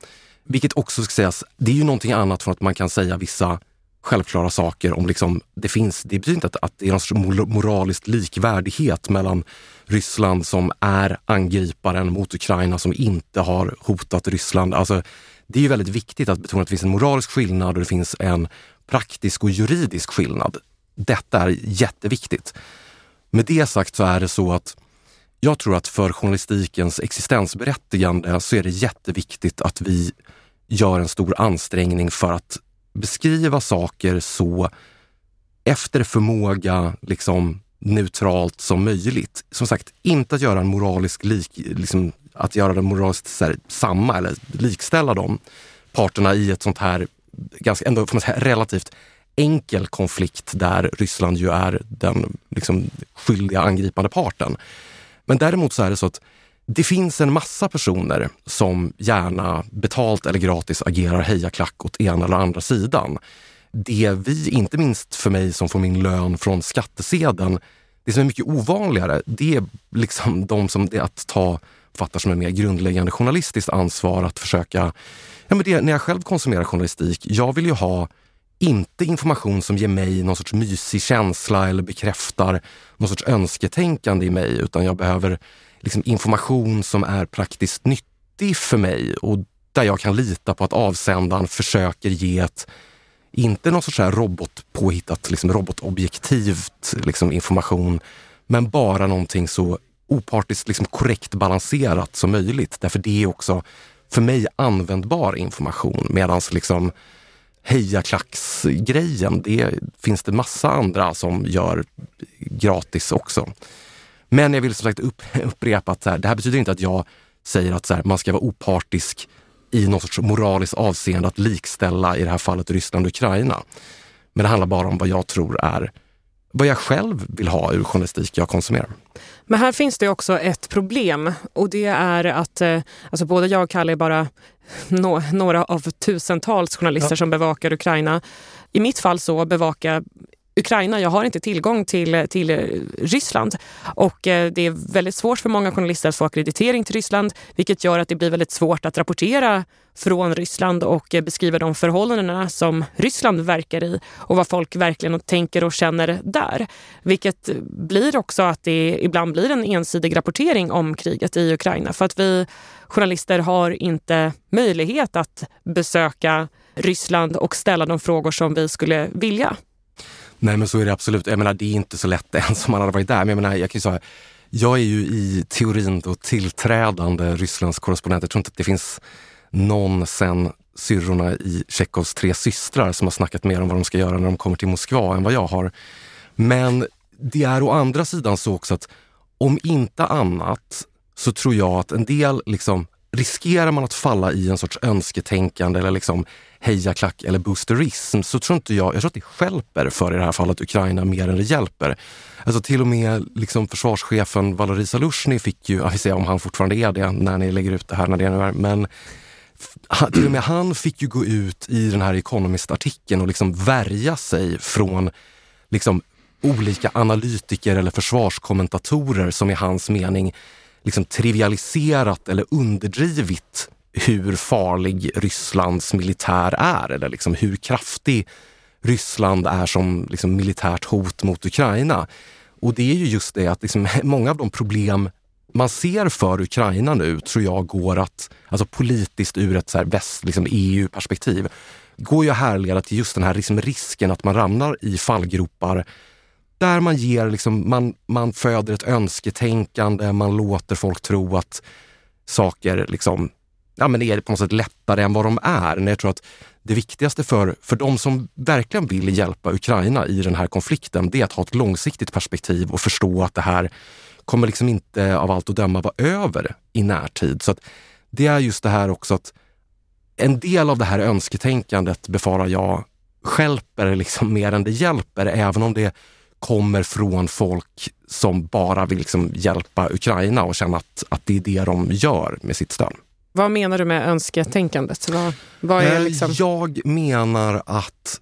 S2: Vilket också ska sägas, det är ju någonting annat från att man kan säga vissa självklara saker om liksom, det finns, det betyder inte att, att det är någon sorts moralisk likvärdighet mellan Ryssland som är angriparen mot Ukraina som inte har hotat Ryssland. Alltså, det är ju väldigt viktigt att betona att det finns en moralisk skillnad och det finns en praktisk och juridisk skillnad. Detta är jätteviktigt. Med det sagt så är det så att jag tror att för journalistikens existensberättigande så är det jätteviktigt att vi gör en stor ansträngning för att beskriva saker så efter förmåga liksom neutralt som möjligt. Som sagt, inte att göra en moralisk lik, liksom, att göra det moraliskt här, samma eller likställa dem, parterna i ett sånt här ganska, ändå får man säga, relativt enkel konflikt där Ryssland ju är den liksom, skyldiga angripande parten. Men däremot så är det så att det finns en massa personer som gärna betalt eller gratis agerar hejaklack åt ena eller andra sidan. Det vi, inte minst för mig som får min lön från skattesedeln, det som är mycket ovanligare, det är liksom de som det att ta fattar som ett mer grundläggande journalistiskt ansvar att försöka... Ja, men det, när jag själv konsumerar journalistik, jag vill ju ha inte information som ger mig någon sorts mysig känsla eller bekräftar någon sorts önsketänkande i mig, utan jag behöver liksom information som är praktiskt nyttig för mig och där jag kan lita på att avsändaren försöker ge ett, inte någon sorts här robotpåhittat, liksom robotobjektivt liksom information, men bara någonting så opartiskt liksom korrekt balanserat som möjligt. Därför det är också för mig användbar information. Medan liksom hejaklacksgrejen, det finns det massa andra som gör gratis också. Men jag vill som sagt upp, <laughs> upprepa att så här, det här betyder inte att jag säger att så här, man ska vara opartisk i något sorts moraliskt avseende att likställa, i det här fallet Ryssland och Ukraina. Men det handlar bara om vad jag tror är vad jag själv vill ha ur journalistik jag konsumerar.
S3: Men här finns det också ett problem och det är att eh, alltså både jag och Kalle är bara no några av tusentals journalister ja. som bevakar Ukraina. I mitt fall så bevakar Ukraina. Jag har inte tillgång till, till eh, Ryssland och eh, det är väldigt svårt för många journalister att få akkreditering till Ryssland vilket gör att det blir väldigt svårt att rapportera från Ryssland och eh, beskriva de förhållandena som Ryssland verkar i och vad folk verkligen tänker och känner där. Vilket blir också att det ibland blir en ensidig rapportering om kriget i Ukraina för att vi journalister har inte möjlighet att besöka Ryssland och ställa de frågor som vi skulle vilja.
S2: Nej men så är det absolut. Jag menar det är inte så lätt ens om man hade varit där. Men jag menar, jag kan ju säga, jag är ju i teorin då tillträdande Rysslands korrespondent. Jag tror inte att det finns någon sen syrrorna i Tjechovs tre systrar som har snackat mer om vad de ska göra när de kommer till Moskva än vad jag har. Men det är å andra sidan så också att om inte annat så tror jag att en del liksom riskerar man att falla i en sorts önsketänkande eller liksom hejaklack eller boosterism så tror inte jag, jag tror att det skälper för i det här fallet Ukraina mer än det hjälper. Alltså till och med liksom försvarschefen Valerij Zaluzjny fick ju, jag vill säga om han fortfarande är det när ni lägger ut det här när det nu är, men till och med han fick ju gå ut i den här Economist-artikeln och liksom värja sig från liksom olika analytiker eller försvarskommentatorer som i hans mening liksom trivialiserat eller underdrivit hur farlig Rysslands militär är eller liksom hur kraftig Ryssland är som liksom militärt hot mot Ukraina. Och det är ju just det att liksom <laughs> många av de problem man ser för Ukraina nu tror jag går att, alltså politiskt ur ett så här väst, liksom EU-perspektiv, går ju att härleda till just den här liksom risken att man ramlar i fallgropar där man ger, liksom, man, man föder ett önsketänkande, man låter folk tro att saker liksom, ja, men är på något sätt lättare än vad de är. Men jag tror att det viktigaste för, för de som verkligen vill hjälpa Ukraina i den här konflikten, det är att ha ett långsiktigt perspektiv och förstå att det här kommer liksom inte av allt att döma vara över i närtid. Så att det är just det här också att en del av det här önsketänkandet befarar jag skälper liksom mer än det hjälper, även om det kommer från folk som bara vill liksom hjälpa Ukraina och känna att, att det är det de gör med sitt stöd.
S3: Vad menar du med önsketänkandet? Vad, vad är
S2: eh,
S3: liksom...
S2: Jag menar att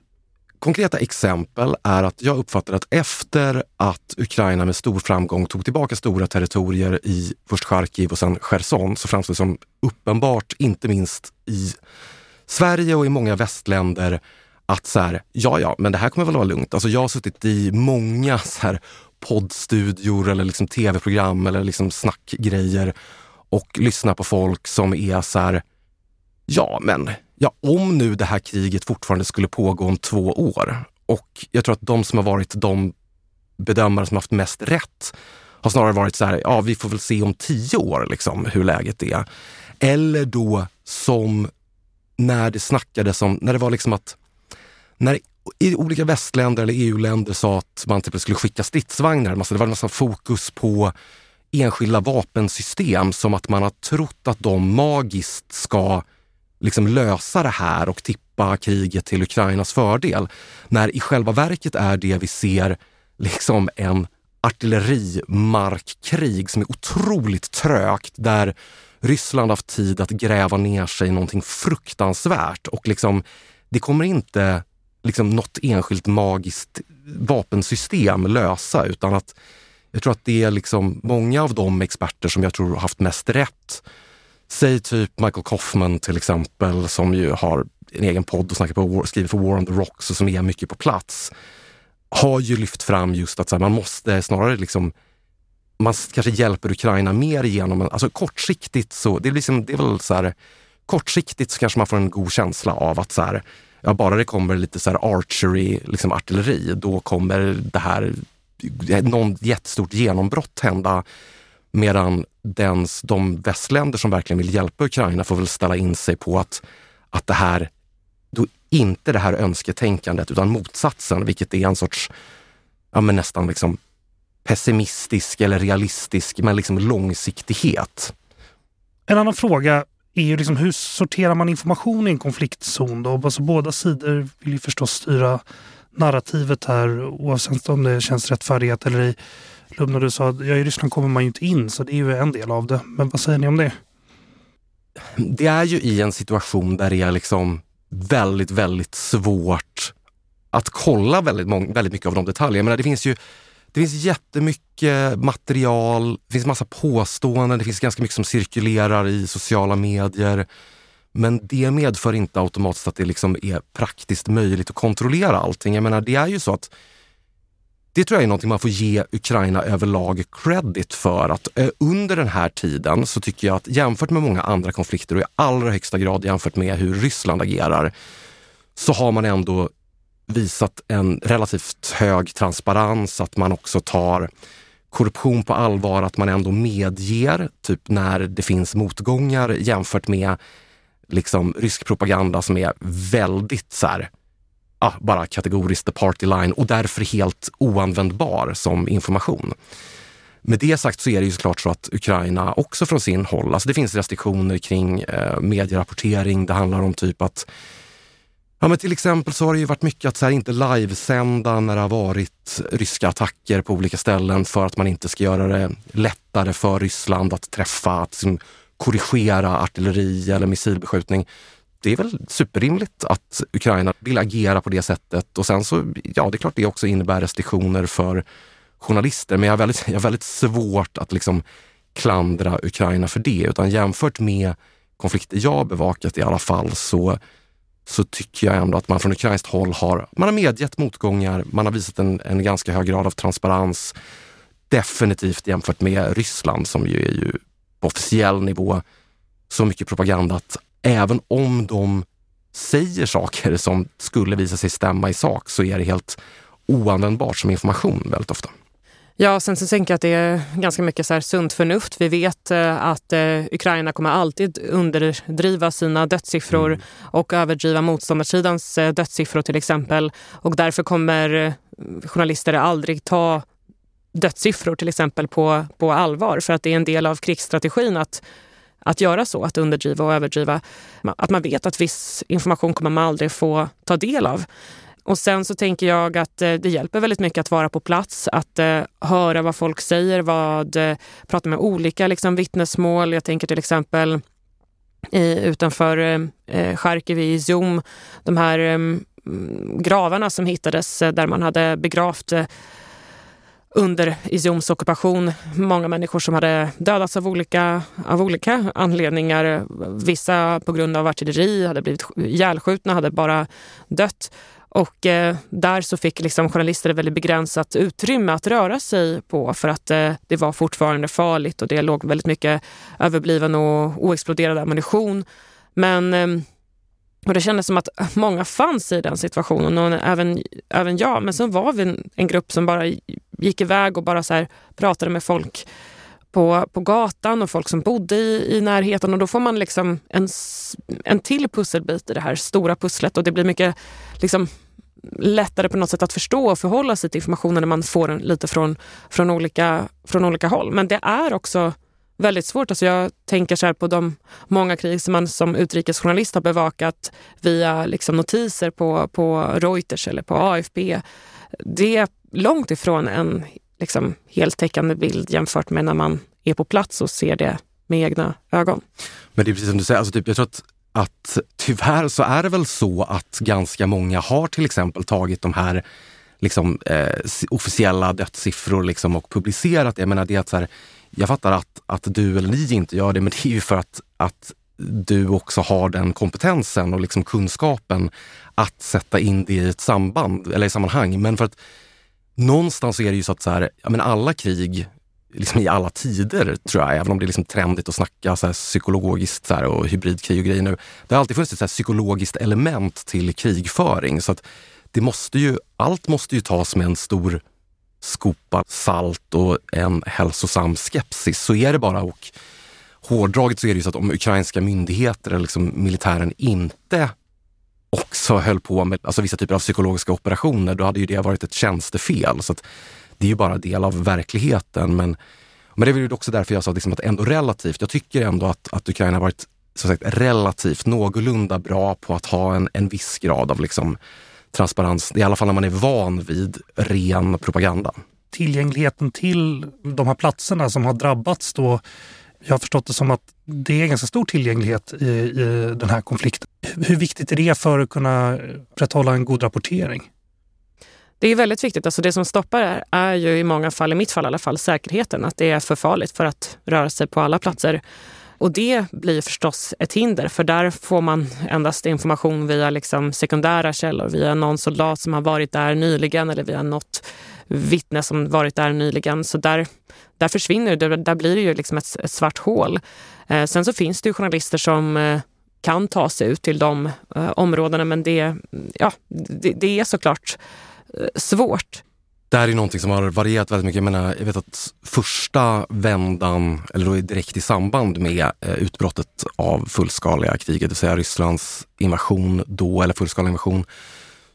S2: Konkreta exempel är att jag uppfattar att efter att Ukraina med stor framgång tog tillbaka stora territorier i först Charkiv och sen Cherson så framstår det som uppenbart, inte minst i Sverige och i många västländer, att så här, ja, ja, men det här kommer väl vara lugnt. Alltså jag har suttit i många så här poddstudior eller liksom tv-program eller liksom snackgrejer och lyssnat på folk som är så här, ja men, ja om nu det här kriget fortfarande skulle pågå om två år och jag tror att de som har varit de bedömare som haft mest rätt har snarare varit så här, ja vi får väl se om tio år liksom hur läget är. Eller då som när det snackades om, när det var liksom att när i olika västländer eller EU-länder sa att man typ skulle skicka stridsvagnar, alltså det var en massa fokus på enskilda vapensystem som att man har trott att de magiskt ska liksom lösa det här och tippa kriget till Ukrainas fördel. När i själva verket är det vi ser liksom en artillerimarkkrig som är otroligt trögt där Ryssland haft tid att gräva ner sig i någonting fruktansvärt och liksom, det kommer inte liksom något enskilt magiskt vapensystem lösa utan att jag tror att det är liksom många av de experter som jag tror har haft mest rätt. Säg typ Michael Kaufman till exempel som ju har en egen podd och snackar på, skriver för War on the Rocks och som är mycket på plats. Har ju lyft fram just att här, man måste snarare liksom man kanske hjälper Ukraina mer genom, alltså kortsiktigt så, det är, liksom, det är väl så här, kortsiktigt så kanske man får en god känsla av att så här, ja, bara det kommer lite så här archery, liksom artilleri, då kommer det här, någon jättestort genombrott hända. Medan dens, de västländer som verkligen vill hjälpa Ukraina får väl ställa in sig på att, att det här, då inte det här önsketänkandet utan motsatsen, vilket är en sorts, ja men nästan liksom pessimistisk eller realistisk, men liksom långsiktighet.
S1: En annan fråga är ju liksom hur sorterar man information i en konfliktzon? Då? Alltså båda sidor vill ju förstås styra narrativet här oavsett om det känns rättfärdigt eller i Lubna, du sa att ja, i Ryssland kommer man ju inte in så det är ju en del av det. Men vad säger ni om det?
S2: Det är ju i en situation där det är liksom väldigt, väldigt svårt att kolla väldigt, väldigt mycket av de detaljerna. Men det finns ju det finns jättemycket material, det finns massa påståenden, det finns ganska mycket som cirkulerar i sociala medier. Men det medför inte automatiskt att det liksom är praktiskt möjligt att kontrollera allting. Jag menar, det är ju så att det tror jag är någonting man får ge Ukraina överlag credit för. Att eh, under den här tiden så tycker jag att jämfört med många andra konflikter och i allra högsta grad jämfört med hur Ryssland agerar, så har man ändå visat en relativt hög transparens, att man också tar korruption på allvar, att man ändå medger, typ när det finns motgångar jämfört med liksom rysk propaganda som är väldigt så här, ah, bara kategoriskt the party line och därför helt oanvändbar som information. Med det sagt så är det ju såklart så att Ukraina också från sin håll, alltså det finns restriktioner kring eh, medierapportering. Det handlar om typ att Ja, men till exempel så har det ju varit mycket att så här, inte livesända när det har varit ryska attacker på olika ställen för att man inte ska göra det lättare för Ryssland att träffa, att liksom, korrigera artilleri eller missilbeskjutning. Det är väl superrimligt att Ukraina vill agera på det sättet och sen så, ja det är klart det också innebär restriktioner för journalister men jag har väldigt, jag har väldigt svårt att liksom klandra Ukraina för det utan jämfört med konflikter jag bevakat i alla fall så så tycker jag ändå att man från ukrainskt håll har, man har medgett motgångar, man har visat en, en ganska hög grad av transparens. Definitivt jämfört med Ryssland som ju är ju på officiell nivå så mycket propaganda att även om de säger saker som skulle visa sig stämma i sak så är det helt oanvändbart som information väldigt ofta.
S3: Ja, sen så tänker jag att det är ganska mycket så här sunt förnuft. Vi vet eh, att eh, Ukraina kommer alltid underdriva sina dödssiffror mm. och överdriva motståndarsidans eh, dödssiffror till exempel. Och därför kommer journalister aldrig ta dödssiffror till exempel på, på allvar för att det är en del av krigsstrategin att att göra så, att underdriva och överdriva. Att man vet att viss information kommer man aldrig få ta del av. Och sen så tänker jag att eh, det hjälper väldigt mycket att vara på plats, att eh, höra vad folk säger, vad, eh, prata med olika liksom, vittnesmål. Jag tänker till exempel i, utanför eh, Charkiv i Izjum, de här eh, gravarna som hittades där man hade begravt eh, under Izjums ockupation många människor som hade dödats av olika, av olika anledningar. Vissa på grund av artilleri, hade blivit ihjälskjutna, hade bara dött. Och eh, där så fick liksom journalister ett väldigt begränsat utrymme att röra sig på för att eh, det var fortfarande farligt och det låg väldigt mycket överbliven och oexploderad ammunition. Men eh, och det kändes som att många fanns i den situationen, och även, även jag. Men sen var vi en, en grupp som bara gick iväg och bara så pratade med folk på, på gatan och folk som bodde i, i närheten. Och då får man liksom en, en till pusselbit i det här stora pusslet och det blir mycket liksom, lättare på något sätt att förstå och förhålla sig till informationen när man får den lite från, från, olika, från olika håll. Men det är också väldigt svårt. Alltså jag tänker så på de många krig som man som utrikesjournalist har bevakat via liksom notiser på, på Reuters eller på AFP. Det är långt ifrån en liksom, heltäckande bild jämfört med när man är på plats och ser det med egna ögon.
S2: Men det är precis som du säger, alltså typ, jag tror att, att tyvärr så är det väl så att ganska många har till exempel tagit de här liksom, eh, officiella dödssiffror liksom, och publicerat det. Jag menar, det är att så här, jag fattar att, att du eller ni inte gör det, men det är ju för att, att du också har den kompetensen och liksom kunskapen att sätta in det i ett samband eller i sammanhang. Men för att någonstans är det ju så att så här, ja, men alla krig liksom i alla tider, tror jag, även om det är liksom trendigt att snacka så här psykologiskt så här, och hybridkrig och grejer nu. Det har alltid funnits ett så psykologiskt element till krigföring. Så att det måste ju, allt måste ju tas med en stor skopa salt och en hälsosam skepsis. Så är det bara. Och hårdraget så är det ju så att om ukrainska myndigheter eller liksom militären inte också höll på med alltså vissa typer av psykologiska operationer, då hade ju det varit ett tjänstefel. Så det är ju bara del av verkligheten. Men, men det är väl också därför jag sa liksom att ändå relativt, jag tycker ändå att, att Ukraina har varit som sagt, relativt någorlunda bra på att ha en, en viss grad av liksom, transparens, i alla fall när man är van vid ren propaganda.
S1: Tillgängligheten till de här platserna som har drabbats då jag har förstått det som att det är ganska stor tillgänglighet i, i den här konflikten. Hur viktigt är det för att kunna upprätthålla en god rapportering?
S3: Det är väldigt viktigt. Alltså det som stoppar är, är ju i många fall, i mitt fall i alla fall, säkerheten. Att det är för farligt för att röra sig på alla platser. Och det blir förstås ett hinder, för där får man endast information via liksom sekundära källor, via någon soldat som har varit där nyligen eller via något vittne som varit där nyligen. Så där, där försvinner det, där blir det ju liksom ett, ett svart hål. Eh, sen så finns det ju journalister som eh, kan ta sig ut till de eh, områdena, men det, ja, det, det är såklart svårt.
S2: Det här är någonting som har varierat väldigt mycket. Jag, menar, jag vet att första vändan, eller då direkt i samband med eh, utbrottet av fullskaliga kriget, det vill säga Rysslands invasion då, eller fullskaliga invasion,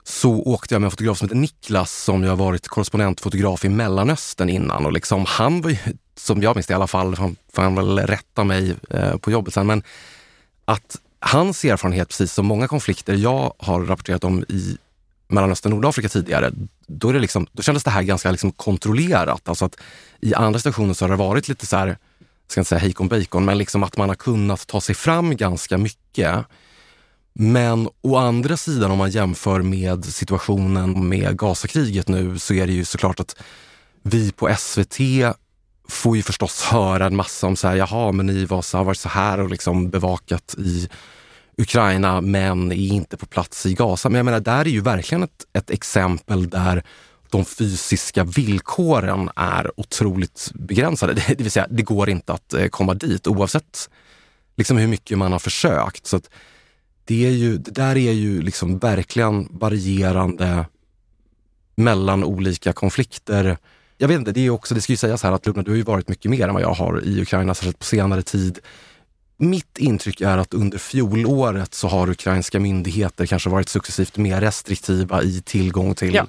S2: så åkte jag med en fotograf som heter Niklas som jag varit korrespondentfotograf i Mellanöstern innan. Och liksom, han var ju, som jag minns det i alla fall, han får han väl rätta mig eh, på jobbet sen, men att hans erfarenhet, precis som många konflikter jag har rapporterat om i Mellanöstern och Nordafrika tidigare, då, är det liksom, då kändes det här ganska liksom kontrollerat. Alltså att I andra situationer så har det varit lite så här, jag ska inte säga hejkon bacon, men liksom att man har kunnat ta sig fram ganska mycket. Men å andra sidan om man jämför med situationen med Gazakriget nu så är det ju såklart att vi på SVT får ju förstås höra en massa om så här, jaha, men ni var så, har varit så här och liksom bevakat i Ukraina men är inte på plats i Gaza. Men jag menar, där är ju verkligen ett, ett exempel där de fysiska villkoren är otroligt begränsade. Det, <laughs> det vill säga, det går inte att eh, komma dit oavsett liksom hur mycket man har försökt. Så det, är ju, det där är ju liksom verkligen varierande mellan olika konflikter. Jag vet inte, det är också, det ska ju sägas här att Lubna, du har ju varit mycket mer än vad jag har i Ukraina, särskilt på senare tid. Mitt intryck är att under fjolåret så har ukrainska myndigheter kanske varit successivt mer restriktiva i tillgång till ja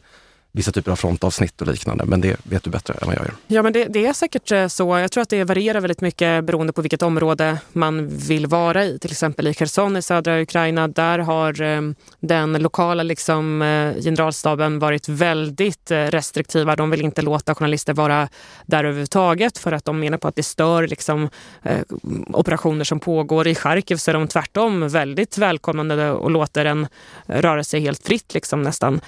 S2: vissa typer av frontavsnitt och liknande. Men det vet du bättre än vad jag gör.
S3: Ja, men det, det, är säkert eh, så. Jag tror att det varierar väldigt mycket beroende på vilket område man vill vara i. Till exempel i Cherson i södra Ukraina, där har ehm, den lokala liksom, eh, generalstaben varit väldigt eh, restriktiva. De vill inte låta journalister vara där överhuvudtaget för att de menar på att det stör liksom, operationer som pågår. I Charkiv så är de tvärtom väldigt välkomnande och låter en röra sig helt fritt liksom, nästan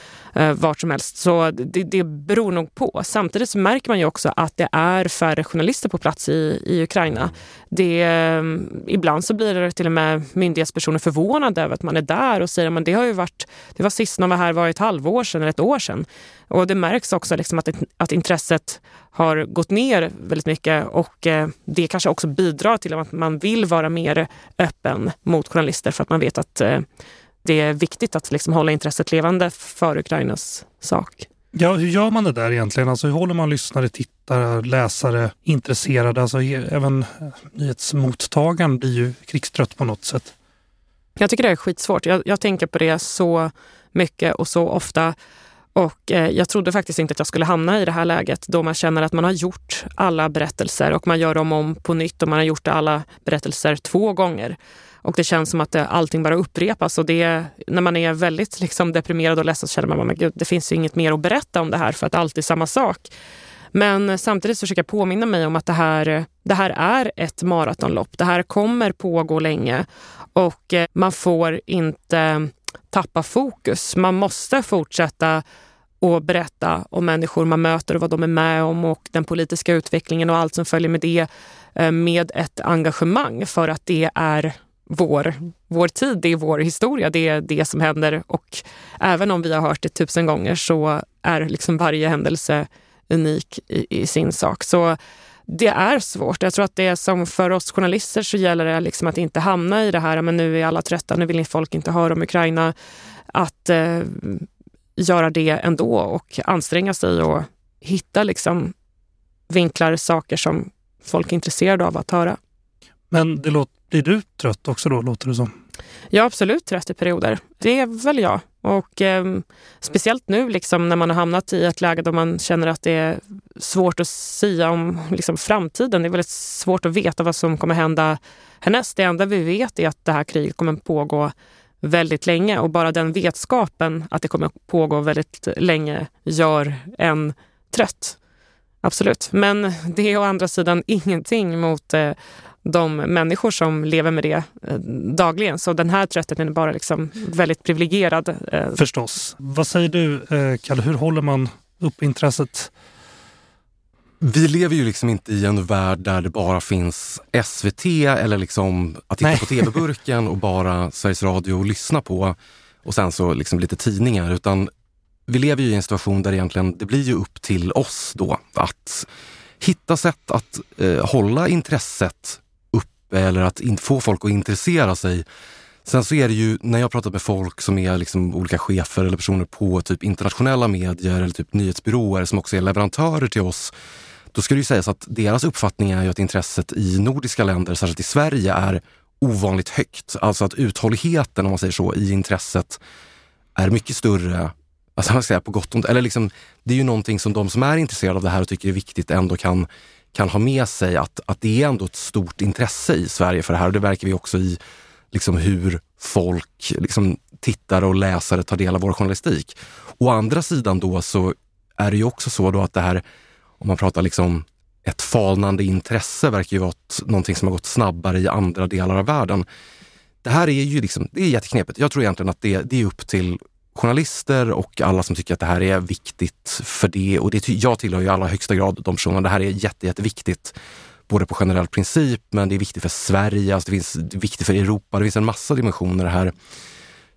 S3: vart som helst. Så det, det beror nog på. Samtidigt så märker man ju också att det är färre journalister på plats i, i Ukraina. Det, mm, ibland så blir det till och med myndighetspersoner förvånade över att man är där och säger att det har ju varit, det var sist någon var här var ett halvår sedan eller ett år sedan. Och det märks också liksom att, att intresset har gått ner väldigt mycket och eh, det kanske också bidrar till att man vill vara mer öppen mot journalister för att man vet att eh, det är viktigt att liksom hålla intresset levande för Ukrainas sak.
S1: Ja, hur gör man det där egentligen? Alltså, hur håller man lyssnare, tittare, läsare intresserade? Alltså, även nyhetsmottagaren blir ju krigstrött på något sätt.
S3: Jag tycker det är skitsvårt. Jag, jag tänker på det så mycket och så ofta. Och eh, jag trodde faktiskt inte att jag skulle hamna i det här läget då man känner att man har gjort alla berättelser och man gör dem om på nytt och man har gjort alla berättelser två gånger. Och det känns som att det, allting bara upprepas. Och det, när man är väldigt liksom, deprimerad och ledsen så känner man att det finns ju inget mer att berätta om det här för att allt är samma sak. Men eh, samtidigt så försöker jag påminna mig om att det här, eh, det här är ett maratonlopp. Det här kommer pågå länge och man får inte tappa fokus. Man måste fortsätta och berätta om människor man möter och vad de är med om och den politiska utvecklingen och allt som följer med det eh, med ett engagemang för att det är vår, vår tid, det är vår historia, det är det som händer och även om vi har hört det tusen gånger så är liksom varje händelse unik i, i sin sak. Så det är svårt. Jag tror att det är som för oss journalister så gäller det liksom att inte hamna i det här, men nu är alla trötta, nu vill folk inte höra om Ukraina. Att eh, göra det ändå och anstränga sig och hitta liksom vinklar, saker som folk är intresserade av att höra.
S1: Men det låter, blir du trött också då, låter det som?
S3: Jag är absolut trött i perioder. Det är väl jag. Och eh, speciellt nu liksom, när man har hamnat i ett läge då man känner att det är svårt att sia om liksom, framtiden. Det är väldigt svårt att veta vad som kommer hända härnäst. Det enda vi vet är att det här kriget kommer pågå väldigt länge och bara den vetskapen att det kommer pågå väldigt länge gör en trött. Absolut. Men det är å andra sidan <laughs> ingenting mot eh, de människor som lever med det eh, dagligen. Så den här tröttheten är bara liksom väldigt privilegierad.
S1: Eh. Förstås. Vad säger du, Kalle, hur håller man upp intresset?
S2: Vi lever ju liksom inte i en värld där det bara finns SVT eller liksom att titta Nej. på tv-burken och bara Sveriges Radio att lyssna på och sen så liksom lite tidningar. Utan vi lever ju i en situation där egentligen det blir ju upp till oss då att hitta sätt att eh, hålla intresset eller att få folk att intressera sig. Sen så är det ju, när jag pratat med folk som är liksom olika chefer eller personer på typ internationella medier eller typ nyhetsbyråer som också är leverantörer till oss, då ska det ju sägas att deras uppfattning är ju att intresset i nordiska länder, särskilt i Sverige, är ovanligt högt. Alltså att uthålligheten, om man säger så, i intresset är mycket större Alltså man säga på gott och ont. Eller liksom, det är ju någonting som de som är intresserade av det här och tycker är viktigt ändå kan kan ha med sig att, att det är ändå ett stort intresse i Sverige för det här och det verkar vi också i liksom hur folk, liksom tittare och läsare tar del av vår journalistik. Å andra sidan då så är det ju också så då att det här, om man pratar liksom ett falnande intresse verkar ju vara någonting som har gått snabbare i andra delar av världen. Det här är ju liksom, det är jätteknepigt. Jag tror egentligen att det, det är upp till journalister och alla som tycker att det här är viktigt för det. Och det, jag tillhör ju i allra högsta grad de personerna. Det här är jätte, jätteviktigt. Både på generell princip, men det är viktigt för Sverige, alltså det, finns, det är viktigt för Europa. Det finns en massa dimensioner här.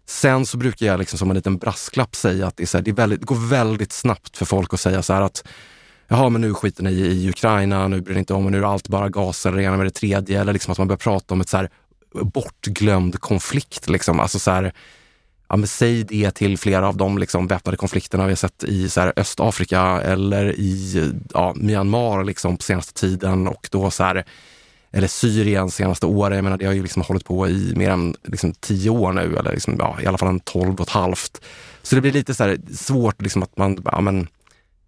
S2: Sen så brukar jag liksom som en liten brasklapp säga att det, är så här, det, är väldigt, det går väldigt snabbt för folk att säga så här att jaha, men nu skiter ni i Ukraina, nu bryr ni inte om, och nu är allt bara gas eller det ena med det tredje. Eller liksom att man börjar prata om ett så här bortglömd konflikt. Liksom. Alltså så här, ja, men säg det till flera av de liksom, väpnade konflikterna vi har sett i så här, Östafrika eller i ja, Myanmar liksom, på senaste tiden och då så här, eller Syrien senaste åren. Jag menar, det har ju liksom hållit på i mer än liksom, tio år nu, eller liksom, ja, i alla fall en tolv och ett halvt. Så det blir lite så här, svårt liksom, att man, ja, men,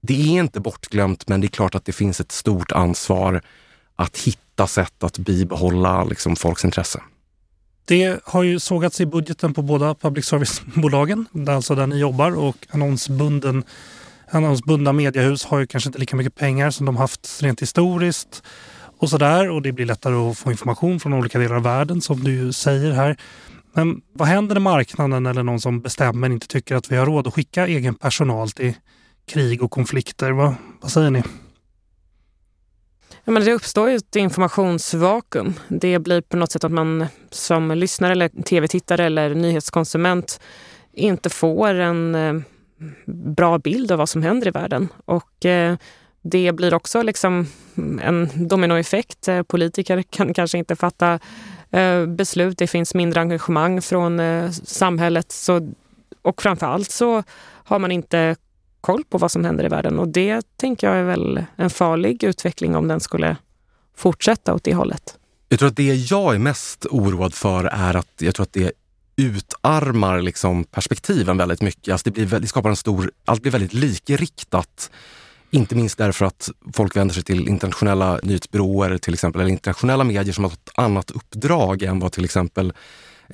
S2: det är inte bortglömt, men det är klart att det finns ett stort ansvar att hitta sätt att bibehålla liksom, folks intresse.
S1: Det har ju sågats i budgeten på båda public service-bolagen, alltså där ni jobbar och annonsbunden annonsbundna mediehus har ju kanske inte lika mycket pengar som de haft rent historiskt och sådär. Och det blir lättare att få information från olika delar av världen som du ju säger här. Men vad händer när marknaden eller någon som bestämmer inte tycker att vi har råd att skicka egen personal till krig och konflikter? Vad, vad säger ni?
S3: Ja, men det uppstår ju ett informationsvakuum. Det blir på något sätt att man som lyssnare eller tv-tittare eller nyhetskonsument inte får en eh, bra bild av vad som händer i världen. Och eh, det blir också liksom en dominoeffekt. Eh, politiker kan kanske inte fatta eh, beslut. Det finns mindre engagemang från eh, samhället. Så, och framför allt så har man inte koll på vad som händer i världen. Och det tänker jag är väl en farlig utveckling om den skulle fortsätta åt det hållet.
S2: Jag tror att det jag är mest oroad för är att jag tror att det utarmar liksom perspektiven väldigt mycket. Alltså det, blir, det skapar en stor, allt blir väldigt likriktat. Inte minst därför att folk vänder sig till internationella nyhetsbyråer till exempel, eller internationella medier som har ett annat uppdrag än vad till exempel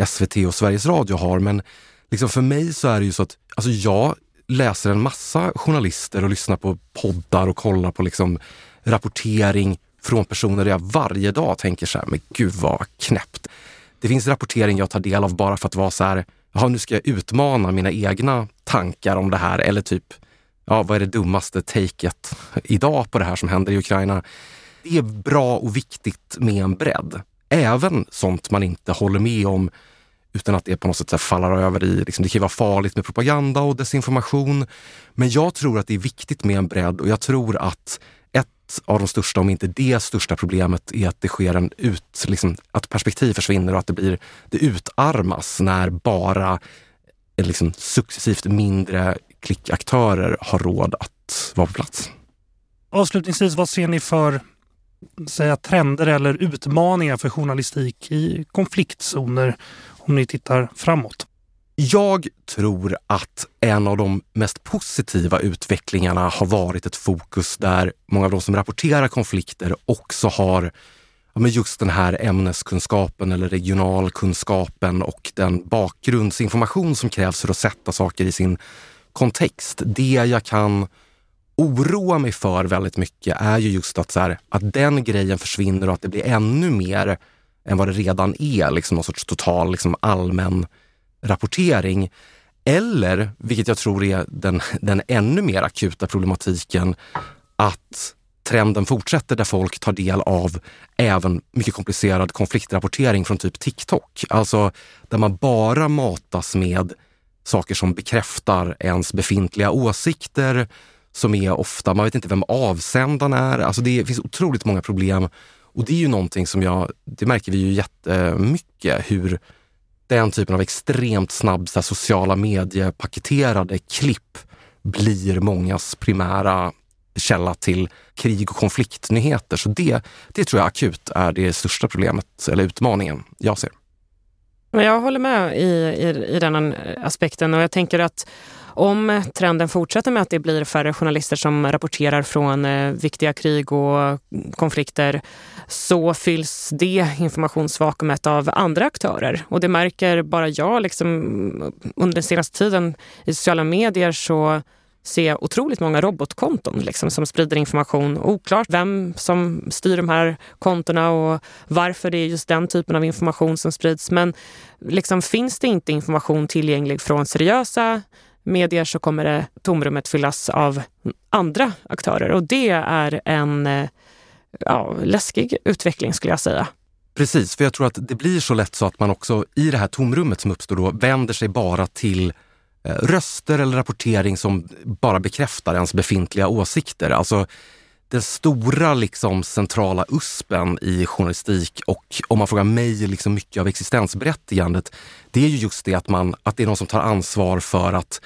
S2: SVT och Sveriges Radio har. Men liksom för mig så är det ju så att alltså jag läser en massa journalister och lyssnar på poddar och kollar på liksom rapportering från personer där jag varje dag tänker så här, men gud vad knäppt. Det finns rapportering jag tar del av bara för att vara så här, jaha nu ska jag utmana mina egna tankar om det här eller typ, ja vad är det dummaste taket idag på det här som händer i Ukraina? Det är bra och viktigt med en bredd. Även sånt man inte håller med om utan att det på något sätt faller över i, liksom, det kan vara farligt med propaganda och desinformation. Men jag tror att det är viktigt med en bredd och jag tror att ett av de största, om inte det största problemet är att det sker en ut, liksom, att perspektiv försvinner och att det blir, det utarmas när bara liksom, successivt mindre klickaktörer har råd att vara på plats.
S1: Avslutningsvis, vad ser ni för säga, trender eller utmaningar för journalistik i konfliktzoner om ni tittar framåt?
S2: Jag tror att en av de mest positiva utvecklingarna har varit ett fokus där många av de som rapporterar konflikter också har ja, just den här ämneskunskapen eller regionalkunskapen och den bakgrundsinformation som krävs för att sätta saker i sin kontext. Det jag kan oroa mig för väldigt mycket är ju just att, så här, att den grejen försvinner och att det blir ännu mer än vad det redan är, liksom någon sorts total liksom allmän rapportering. Eller, vilket jag tror är den, <laughs> den ännu mer akuta problematiken, att trenden fortsätter där folk tar del av även mycket komplicerad konfliktrapportering från typ TikTok. Alltså där man bara matas med saker som bekräftar ens befintliga åsikter, som är ofta, man vet inte vem avsändaren är. Alltså det finns otroligt många problem och det är ju någonting som jag, det märker vi ju jättemycket hur den typen av extremt snabb så här, sociala mediepaketerade klipp blir mångas primära källa till krig och konfliktnyheter. Så det, det tror jag akut är det största problemet eller utmaningen jag ser.
S3: Jag håller med i, i, i den aspekten och jag tänker att om trenden fortsätter med att det blir färre journalister som rapporterar från eh, viktiga krig och konflikter så fylls det informationsvakuumet av andra aktörer. Och det märker bara jag. Liksom, under den senaste tiden i sociala medier så ser jag otroligt många robotkonton liksom, som sprider information. Oklart vem som styr de här kontona och varför det är just den typen av information som sprids. Men liksom, finns det inte information tillgänglig från seriösa medier så kommer det tomrummet fyllas av andra aktörer och det är en eh, ja, läskig utveckling skulle jag säga.
S2: Precis, för jag tror att det blir så lätt så att man också i det här tomrummet som uppstår då vänder sig bara till eh, röster eller rapportering som bara bekräftar ens befintliga åsikter. Alltså den stora liksom, centrala uspen i journalistik och om man frågar mig, liksom mycket av existensberättigandet, det är ju just det att, man, att det är någon som tar ansvar för att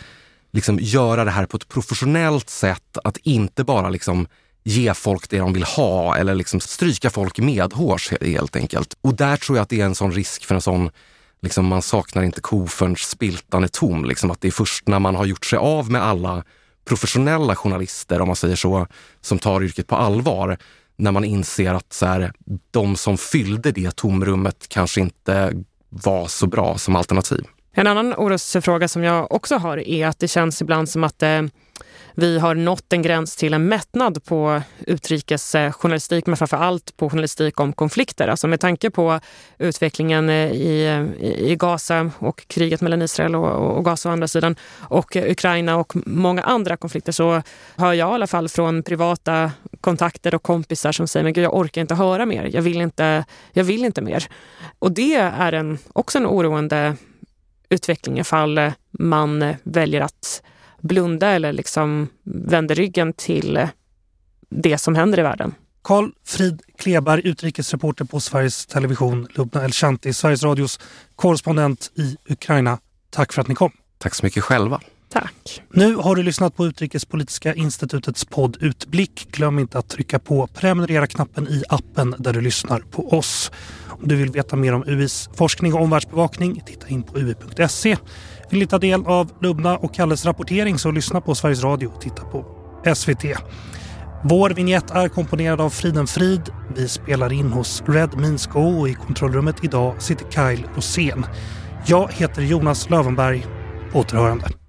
S2: liksom, göra det här på ett professionellt sätt, att inte bara liksom, ge folk det de vill ha eller liksom stryka folk medhårs helt enkelt. Och där tror jag att det är en sån risk för en sån Liksom man saknar inte ko förrän spiltan är tom. Liksom att det är först när man har gjort sig av med alla professionella journalister, om man säger så, som tar yrket på allvar, när man inser att så här, de som fyllde det tomrummet kanske inte var så bra som alternativ.
S3: En annan orosfråga som jag också har är att det känns ibland som att eh, vi har nått en gräns till en mättnad på utrikesjournalistik, men framför allt på journalistik om konflikter. Alltså med tanke på utvecklingen i, i Gaza och kriget mellan Israel och, och Gaza å andra sidan och Ukraina och många andra konflikter så hör jag i alla fall från privata kontakter och kompisar som säger men gud, jag orkar inte höra mer. Jag vill inte, jag vill inte mer. Och det är en, också en oroande utveckling ifall man väljer att blunda eller liksom vänder ryggen till det som händer i världen.
S1: Karl Frid Kleberg, utrikesreporter på Sveriges Television, Lubna El-Shanti, Sveriges Radios korrespondent i Ukraina. Tack för att ni kom.
S2: Tack så mycket själva.
S3: Tack.
S1: Nu har du lyssnat på Utrikespolitiska institutets podd Utblick. Glöm inte att trycka på prenumerera-knappen i appen där du lyssnar på oss. Om du vill veta mer om UIs forskning och omvärldsbevakning, titta in på ui.se. Vill ni ta del av Lubna och Kalles rapportering så lyssna på Sveriges Radio och titta på SVT. Vår vignett är komponerad av Friden Frid. Vi spelar in hos Red Minsko och i kontrollrummet idag sitter Kyle Rosén. Jag heter Jonas Lövenberg. Återhörande.